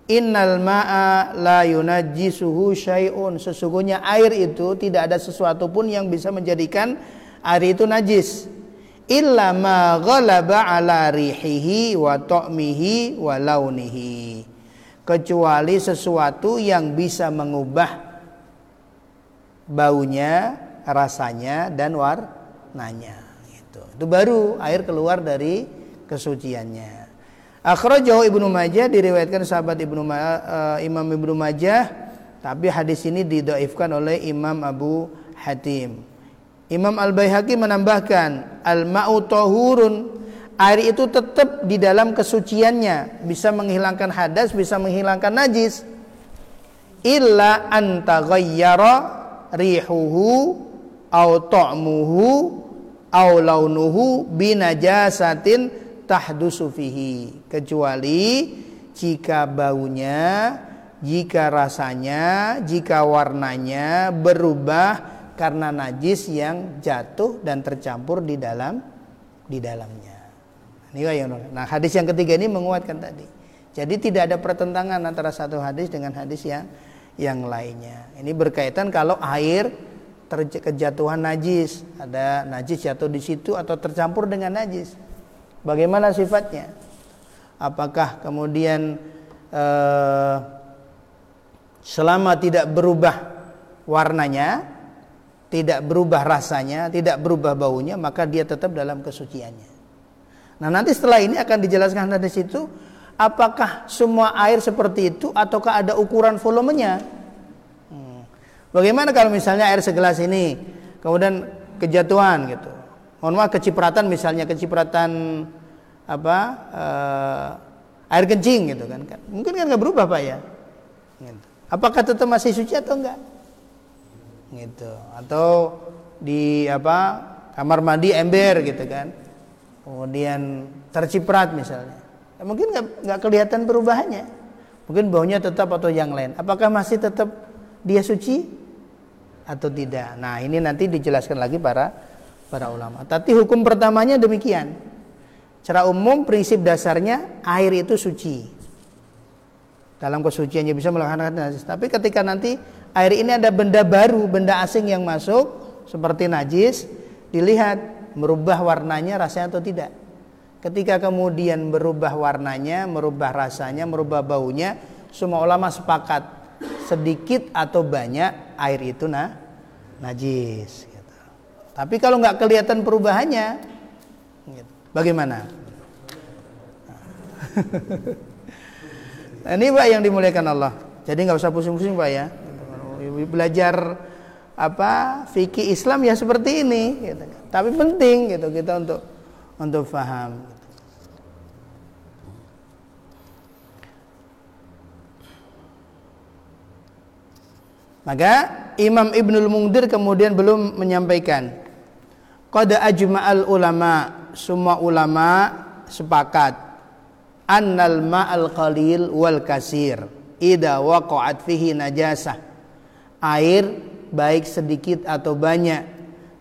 Speaker 1: Innal ma'a la yunajjisuhu syai'un. Sesungguhnya air itu tidak ada sesuatu pun yang bisa menjadikan air itu najis. Illa ma ghalaba ala rihihi wa ta'mihi wa launihi. Kecuali sesuatu yang bisa mengubah baunya, rasanya dan warnanya itu. Itu baru air keluar dari kesuciannya. Akhrajahu Ibnu Majah diriwayatkan sahabat Ibnu uh, Imam Ibnu Majah tapi hadis ini didoifkan oleh Imam Abu Hatim. Imam Al-Baihaqi menambahkan al-ma'u tahurun air itu tetap di dalam kesuciannya, bisa menghilangkan hadas, bisa menghilangkan najis. Illa anta ghayyara rihuhu au ta'muhu au launuhu binajasatin tahdusu fihi kecuali jika baunya jika rasanya jika warnanya berubah karena najis yang jatuh dan tercampur di dalam di dalamnya. Nah hadis yang ketiga ini menguatkan tadi. Jadi tidak ada pertentangan antara satu hadis dengan hadis yang yang lainnya. Ini berkaitan kalau air terkejatuhan najis, ada najis jatuh di situ atau tercampur dengan najis. Bagaimana sifatnya? Apakah kemudian eh, selama tidak berubah warnanya tidak berubah rasanya, tidak berubah baunya, maka dia tetap dalam kesuciannya. Nah, nanti setelah ini akan dijelaskan dari situ apakah semua air seperti itu ataukah ada ukuran volumenya? Bagaimana kalau misalnya air segelas ini kemudian kejatuhan gitu. Mohon maaf kecipratan misalnya kecipratan apa uh, air kencing gitu kan. Mungkin kan nggak berubah Pak ya. Gitu. Apakah tetap masih suci atau enggak? gitu atau di apa kamar mandi ember gitu kan kemudian terciprat misalnya ya, mungkin nggak kelihatan perubahannya mungkin baunya tetap atau yang lain apakah masih tetap dia suci atau tidak. Nah ini nanti dijelaskan lagi para para ulama. Tapi hukum pertamanya demikian. Secara umum prinsip dasarnya air itu suci. Dalam kesuciannya bisa melakukan najis. Tapi ketika nanti air ini ada benda baru, benda asing yang masuk seperti najis, dilihat merubah warnanya rasanya atau tidak. Ketika kemudian berubah warnanya, merubah rasanya, merubah baunya, semua ulama sepakat sedikit atau banyak air itu nah najis. Gitu. Tapi kalau nggak kelihatan perubahannya, gitu. bagaimana? Nah, ini pak yang dimuliakan Allah. Jadi nggak usah pusing-pusing pak ya belajar apa fikih Islam ya seperti ini gitu. tapi penting gitu kita untuk untuk faham maka Imam Ibnul Mungdir kemudian belum menyampaikan. Qad ajma'al ulama semua ulama sepakat. Annal ma'al qalil wal kasir ida waqa'at fihi najasah. Air baik sedikit atau banyak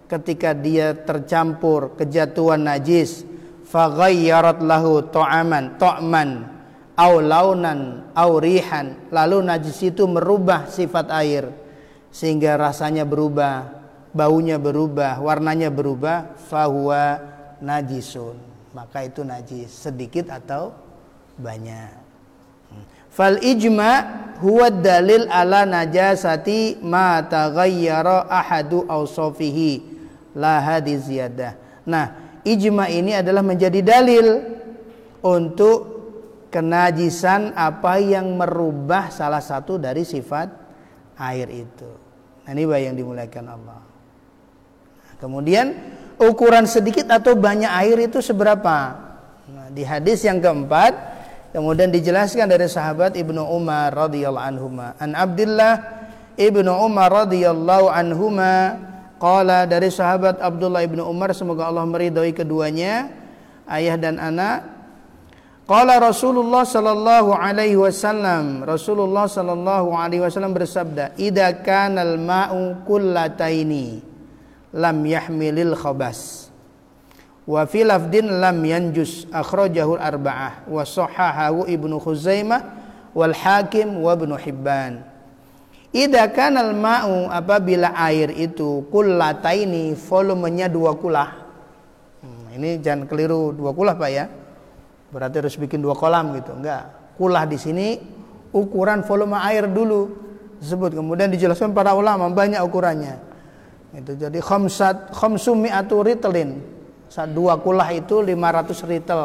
Speaker 1: ketika dia tercampur kejatuhan najis faghayyarat lahu ta'aman ta'man au launan au rihan. Lalu najis itu merubah sifat air sehingga rasanya berubah baunya berubah warnanya berubah fahuwa najisun. Maka itu najis sedikit atau banyak. Fal ijma huwa dalil ala najasati ma taghayyara ahadu awsafihi. La hadi ziyadah. Nah, ijma ini adalah menjadi dalil untuk kenajisan apa yang merubah salah satu dari sifat air itu. Nah, ini yang dimuliakan Allah. Nah, kemudian ukuran sedikit atau banyak air itu seberapa? Nah, di hadis yang keempat Kemudian dijelaskan dari sahabat Ibnu Umar radhiyallahu anhuma. An Abdullah Ibnu Umar radhiyallahu anhuma qala dari sahabat Abdullah Ibnu Umar semoga Allah meridhai keduanya, ayah dan anak. Qala Rasulullah sallallahu alaihi wasallam, Rasulullah sallallahu alaihi wasallam bersabda, "Idza kana al-ma'u kullataini lam yahmilil khabas." wa fi lafdin lam yanjus akhrajahu arba'ah wa sahahahu ibnu khuzaimah wal hakim wa ibnu hibban Ida kanal ma'u apabila air itu kullataini volumenya dua kulah. Hmm, ini jangan keliru dua kulah Pak ya. Berarti harus bikin dua kolam gitu. Enggak. Kulah di sini ukuran volume air dulu disebut. Kemudian dijelaskan para ulama banyak ukurannya. Itu jadi khamsat khamsumi atu ritlin dua kulah itu 500 ritel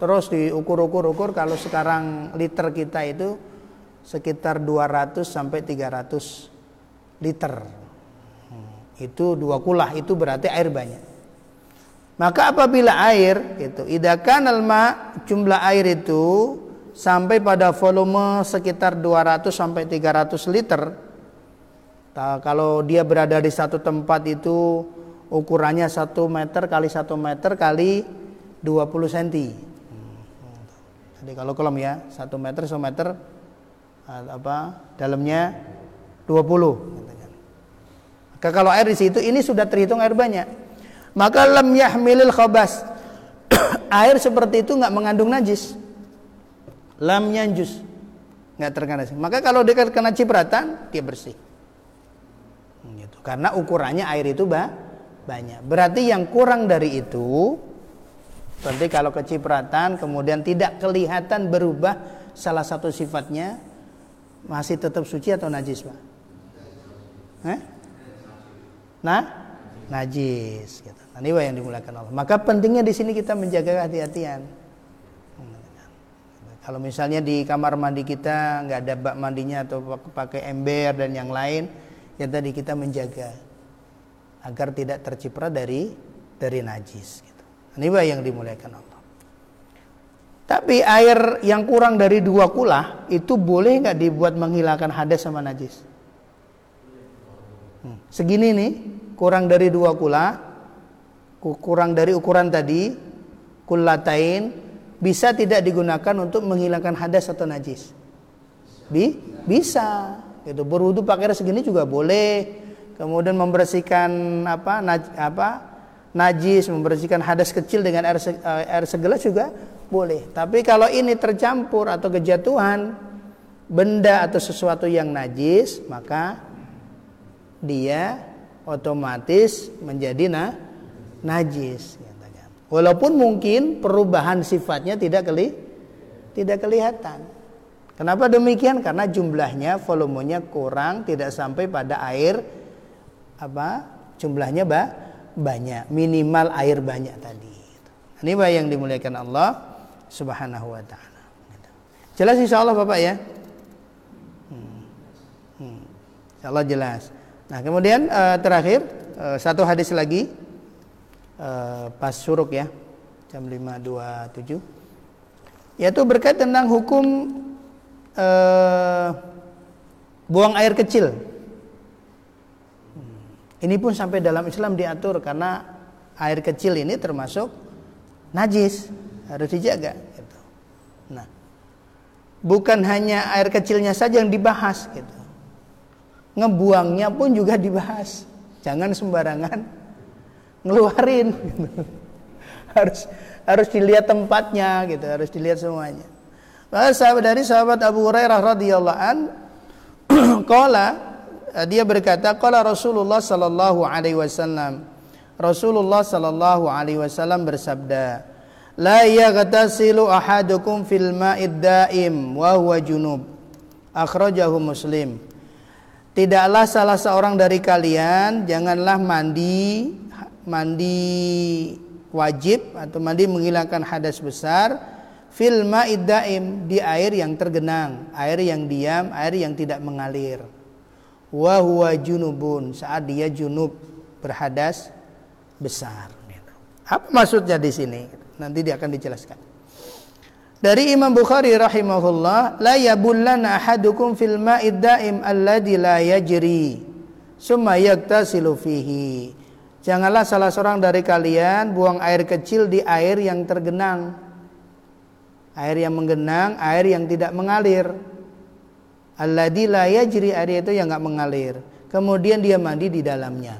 Speaker 1: terus diukur-ukur-ukur kalau sekarang liter kita itu sekitar 200 sampai 300 liter hmm, itu dua kulah itu berarti air banyak Maka apabila air itu idakan alma jumlah air itu sampai pada volume sekitar 200 sampai 300 liter. kalau dia berada di satu tempat itu ukurannya 1 meter kali 1 meter kali 20 cm. Jadi kalau kolam ya 1 meter 1 meter apa dalamnya 20 Maka kalau air di situ ini sudah terhitung air banyak. Maka lam yahmilil khabas. air seperti itu nggak mengandung najis. Lam yanjus. nggak terkena Maka kalau dia kena cipratan dia bersih. Gitu. Karena ukurannya air itu bah, banyak. Berarti yang kurang dari itu berarti kalau kecipratan kemudian tidak kelihatan berubah salah satu sifatnya masih tetap suci atau najis, Pak? Eh? Nah, najis gitu. Ini yang dimulakan Allah. Maka pentingnya di sini kita menjaga kehati-hatian. Kalau misalnya di kamar mandi kita nggak ada bak mandinya atau pakai ember dan yang lain, ya tadi kita menjaga agar tidak terciprat dari dari najis. Gitu. Ini yang dimuliakan Allah. Tapi air yang kurang dari dua kulah itu boleh nggak dibuat menghilangkan hadas sama najis? Hmm. Segini nih, kurang dari dua kulah, kurang dari ukuran tadi, kulatain bisa tidak digunakan untuk menghilangkan hadas atau najis? Bi? Bisa. Itu berwudu pakai segini juga boleh. Kemudian membersihkan apa? Naj, apa? Najis, membersihkan hadas kecil dengan air, eh, air segelas juga boleh. Tapi kalau ini tercampur atau kejatuhan benda atau sesuatu yang najis, maka dia otomatis menjadi na najis. Walaupun mungkin perubahan sifatnya tidak keli tidak kelihatan. Kenapa demikian? Karena jumlahnya, volumenya kurang, tidak sampai pada air apa? Jumlahnya ba banyak, minimal air banyak tadi. Ini yang dimuliakan Allah subhanahu wa ta'ala jelas insya Allah Bapak ya hmm. Hmm. insya Allah jelas nah kemudian uh, terakhir uh, satu hadis lagi uh, pas suruk ya jam 5.27 yaitu berkait tentang hukum uh, buang air kecil hmm. ini pun sampai dalam Islam diatur karena air kecil ini termasuk najis harus dijaga gitu. Nah, bukan hanya air kecilnya saja yang dibahas gitu. Ngebuangnya pun juga dibahas. Jangan sembarangan ngeluarin gitu. Harus harus dilihat tempatnya gitu, harus dilihat semuanya. Maka sahabat dari sahabat Abu Hurairah radhiyallahu an qala dia berkata qala Rasulullah sallallahu alaihi wasallam Rasulullah sallallahu alaihi wasallam bersabda La yaghtasilu ahadukum fil ma'id daim wa huwa junub. Akhrajahu Muslim. Tidaklah salah seorang dari kalian janganlah mandi mandi wajib atau mandi menghilangkan hadas besar fil ma'id daim di air yang tergenang, air yang diam, air yang tidak mengalir. Wa junubun saat dia junub berhadas besar. Apa maksudnya di sini? Nanti dia akan dijelaskan. Dari Imam Bukhari rahimahullah, la yabullana ahadukum fil ma'id daim la yajri. Janganlah salah seorang dari kalian buang air kecil di air yang tergenang. Air yang menggenang, air yang tidak mengalir. Alladhi la air itu yang enggak mengalir. Kemudian dia mandi di dalamnya.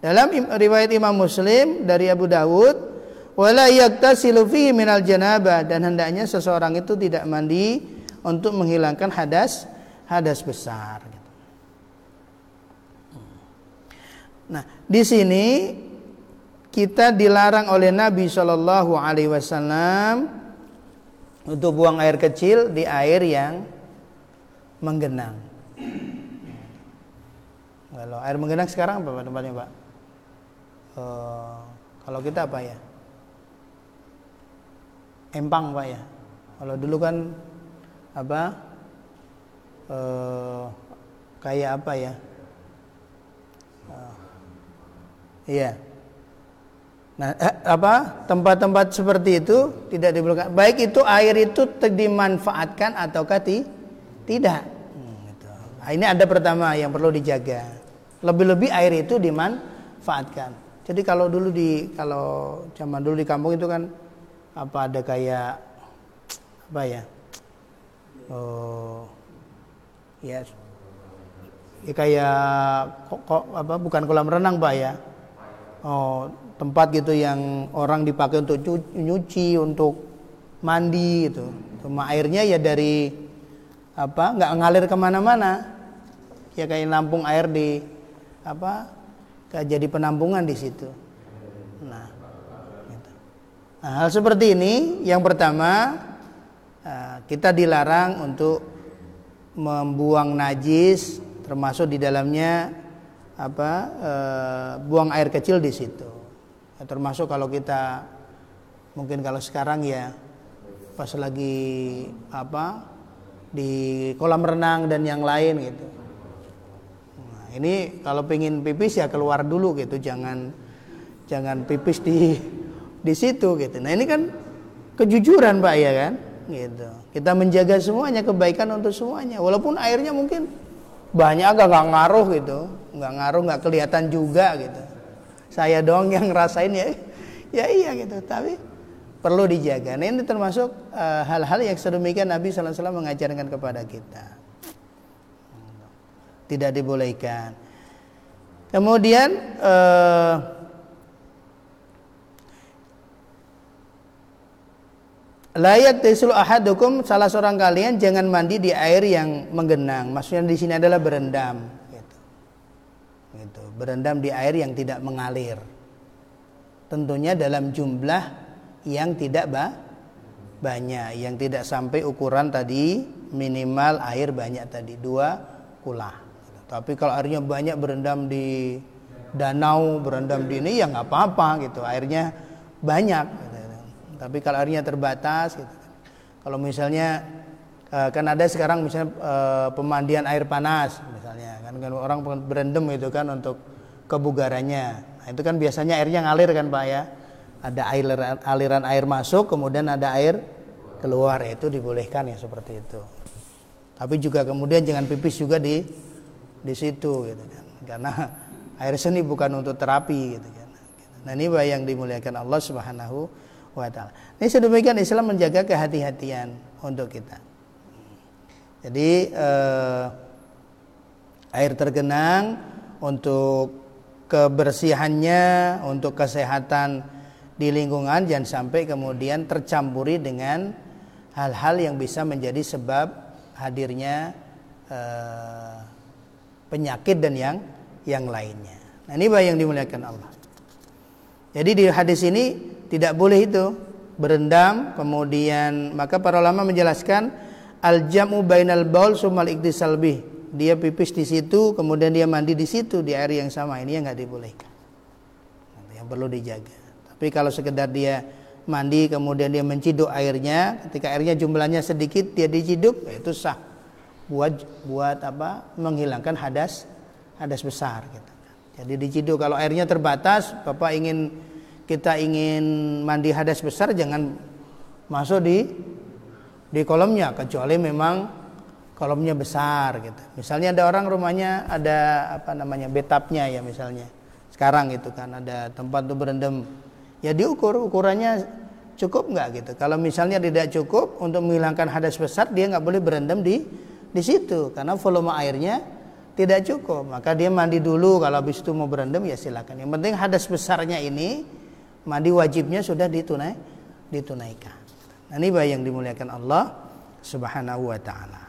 Speaker 1: Dalam riwayat Imam Muslim dari Abu Dawud, wala yaktasilu fihi minal janabah dan hendaknya seseorang itu tidak mandi untuk menghilangkan hadas hadas besar. Nah, di sini kita dilarang oleh Nabi Shallallahu Alaihi Wasallam untuk buang air kecil di air yang menggenang. Kalau air menggenang sekarang apa tempatnya Pak? uh, kalau kita apa ya empang pak ya kalau dulu kan apa uh, kayak apa ya uh, iya Nah, eh, apa tempat-tempat seperti itu tidak diperlukan. Baik itu air itu dimanfaatkan ataukah ti? tidak. Hmm, gitu. Nah, ini ada pertama yang perlu dijaga. Lebih-lebih air itu dimanfaatkan. Jadi kalau dulu di kalau zaman dulu di kampung itu kan apa ada kayak apa ya? Oh, ya, ya kayak kok, kok apa bukan kolam renang pak ya? Oh, tempat gitu yang orang dipakai untuk nyuci, untuk mandi gitu. Cuma airnya ya dari apa nggak ngalir ke mana-mana, ya kayak lampung air di apa jadi penampungan di situ. Nah, gitu. nah hal seperti ini yang pertama eh, kita dilarang untuk membuang najis termasuk di dalamnya apa e, buang air kecil di situ. Ya, termasuk kalau kita mungkin kalau sekarang ya pas lagi apa di kolam renang dan yang lain gitu. Nah, ini kalau pengen pipis ya keluar dulu gitu jangan jangan pipis di di situ gitu. Nah ini kan kejujuran pak ya kan? Gitu. Kita menjaga semuanya kebaikan untuk semuanya. Walaupun airnya mungkin banyak agak nggak ngaruh gitu. Nggak ngaruh nggak kelihatan juga gitu. Saya dong yang ngerasain ya ya iya gitu. Tapi perlu dijaga. Nah, ini termasuk eh, hal-hal uh, yang sedemikian Nabi SAW mengajarkan kepada kita. Tidak dibolehkan. Kemudian uh, Layak tisul ahadukum salah seorang kalian jangan mandi di air yang menggenang. Maksudnya di sini adalah berendam gitu. Berendam di air yang tidak mengalir. Tentunya dalam jumlah yang tidak ba banyak, yang tidak sampai ukuran tadi minimal air banyak tadi dua kulah. Tapi kalau airnya banyak berendam di danau, berendam di ini ya nggak apa-apa gitu. Airnya banyak. Tapi kalau airnya terbatas gitu. Kalau misalnya Eh, kan ada sekarang misalnya uh, pemandian air panas misalnya. Kan, kan orang berendam itu kan untuk kebugarannya. Nah, itu kan biasanya airnya ngalir kan pak ya. Ada aliran, aliran air masuk kemudian ada air keluar. Itu dibolehkan ya seperti itu. Tapi juga kemudian jangan pipis juga di di situ gitu kan. Karena air seni bukan untuk terapi gitu kan. Nah ini yang dimuliakan Allah Subhanahu wa taala ini sedemikian Islam menjaga kehati-hatian untuk kita jadi eh, air tergenang untuk kebersihannya, untuk kesehatan di lingkungan jangan sampai kemudian tercampuri dengan hal-hal yang bisa menjadi sebab hadirnya eh, penyakit dan yang yang lainnya. Nah, ini yang dimuliakan Allah. Jadi di hadis ini tidak boleh itu. Berendam kemudian maka para ulama menjelaskan al jamu bainal baul sumal iktisal bih. Dia pipis di situ kemudian dia mandi di situ di air yang sama. Ini yang nggak dibolehkan. Yang perlu dijaga. Tapi kalau sekedar dia mandi kemudian dia menciduk airnya ketika airnya jumlahnya sedikit dia diciduk ya itu sah. Buat buat apa? Menghilangkan hadas hadas besar gitu. jadi diciduk. Kalau airnya terbatas bapak ingin kita ingin mandi hadas besar jangan masuk di di kolomnya kecuali memang kolomnya besar gitu. Misalnya ada orang rumahnya ada apa namanya betapnya ya misalnya. Sekarang gitu kan ada tempat untuk berendam. Ya diukur ukurannya cukup nggak gitu. Kalau misalnya tidak cukup untuk menghilangkan hadas besar dia nggak boleh berendam di di situ karena volume airnya tidak cukup. Maka dia mandi dulu kalau habis itu mau berendam ya silakan. Yang penting hadas besarnya ini mandi wajibnya sudah ditunai ditunaikan. Nah, ini yang dimuliakan Allah Subhanahu wa taala.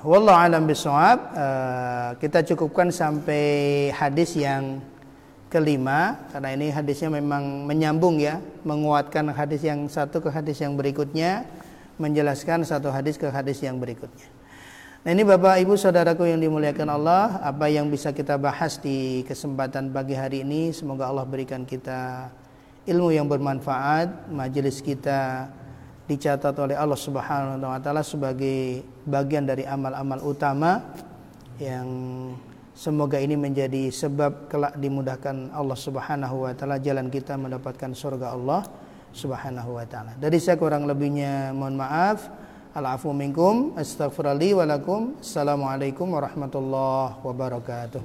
Speaker 1: Wallahu alam bisawab. Uh, kita cukupkan sampai hadis yang kelima karena ini hadisnya memang menyambung ya, menguatkan hadis yang satu ke hadis yang berikutnya, menjelaskan satu hadis ke hadis yang berikutnya. Nah ini Bapak Ibu Saudaraku yang dimuliakan Allah Apa yang bisa kita bahas di kesempatan pagi hari ini Semoga Allah berikan kita ilmu yang bermanfaat, majelis kita dicatat oleh Allah Subhanahu wa taala sebagai bagian dari amal-amal utama yang Semoga ini menjadi sebab kelak dimudahkan Allah Subhanahu wa taala jalan kita mendapatkan surga Allah Subhanahu wa taala. Dari saya kurang lebihnya mohon maaf. Al-afu minkum. Assalamualaikum warahmatullahi wabarakatuh.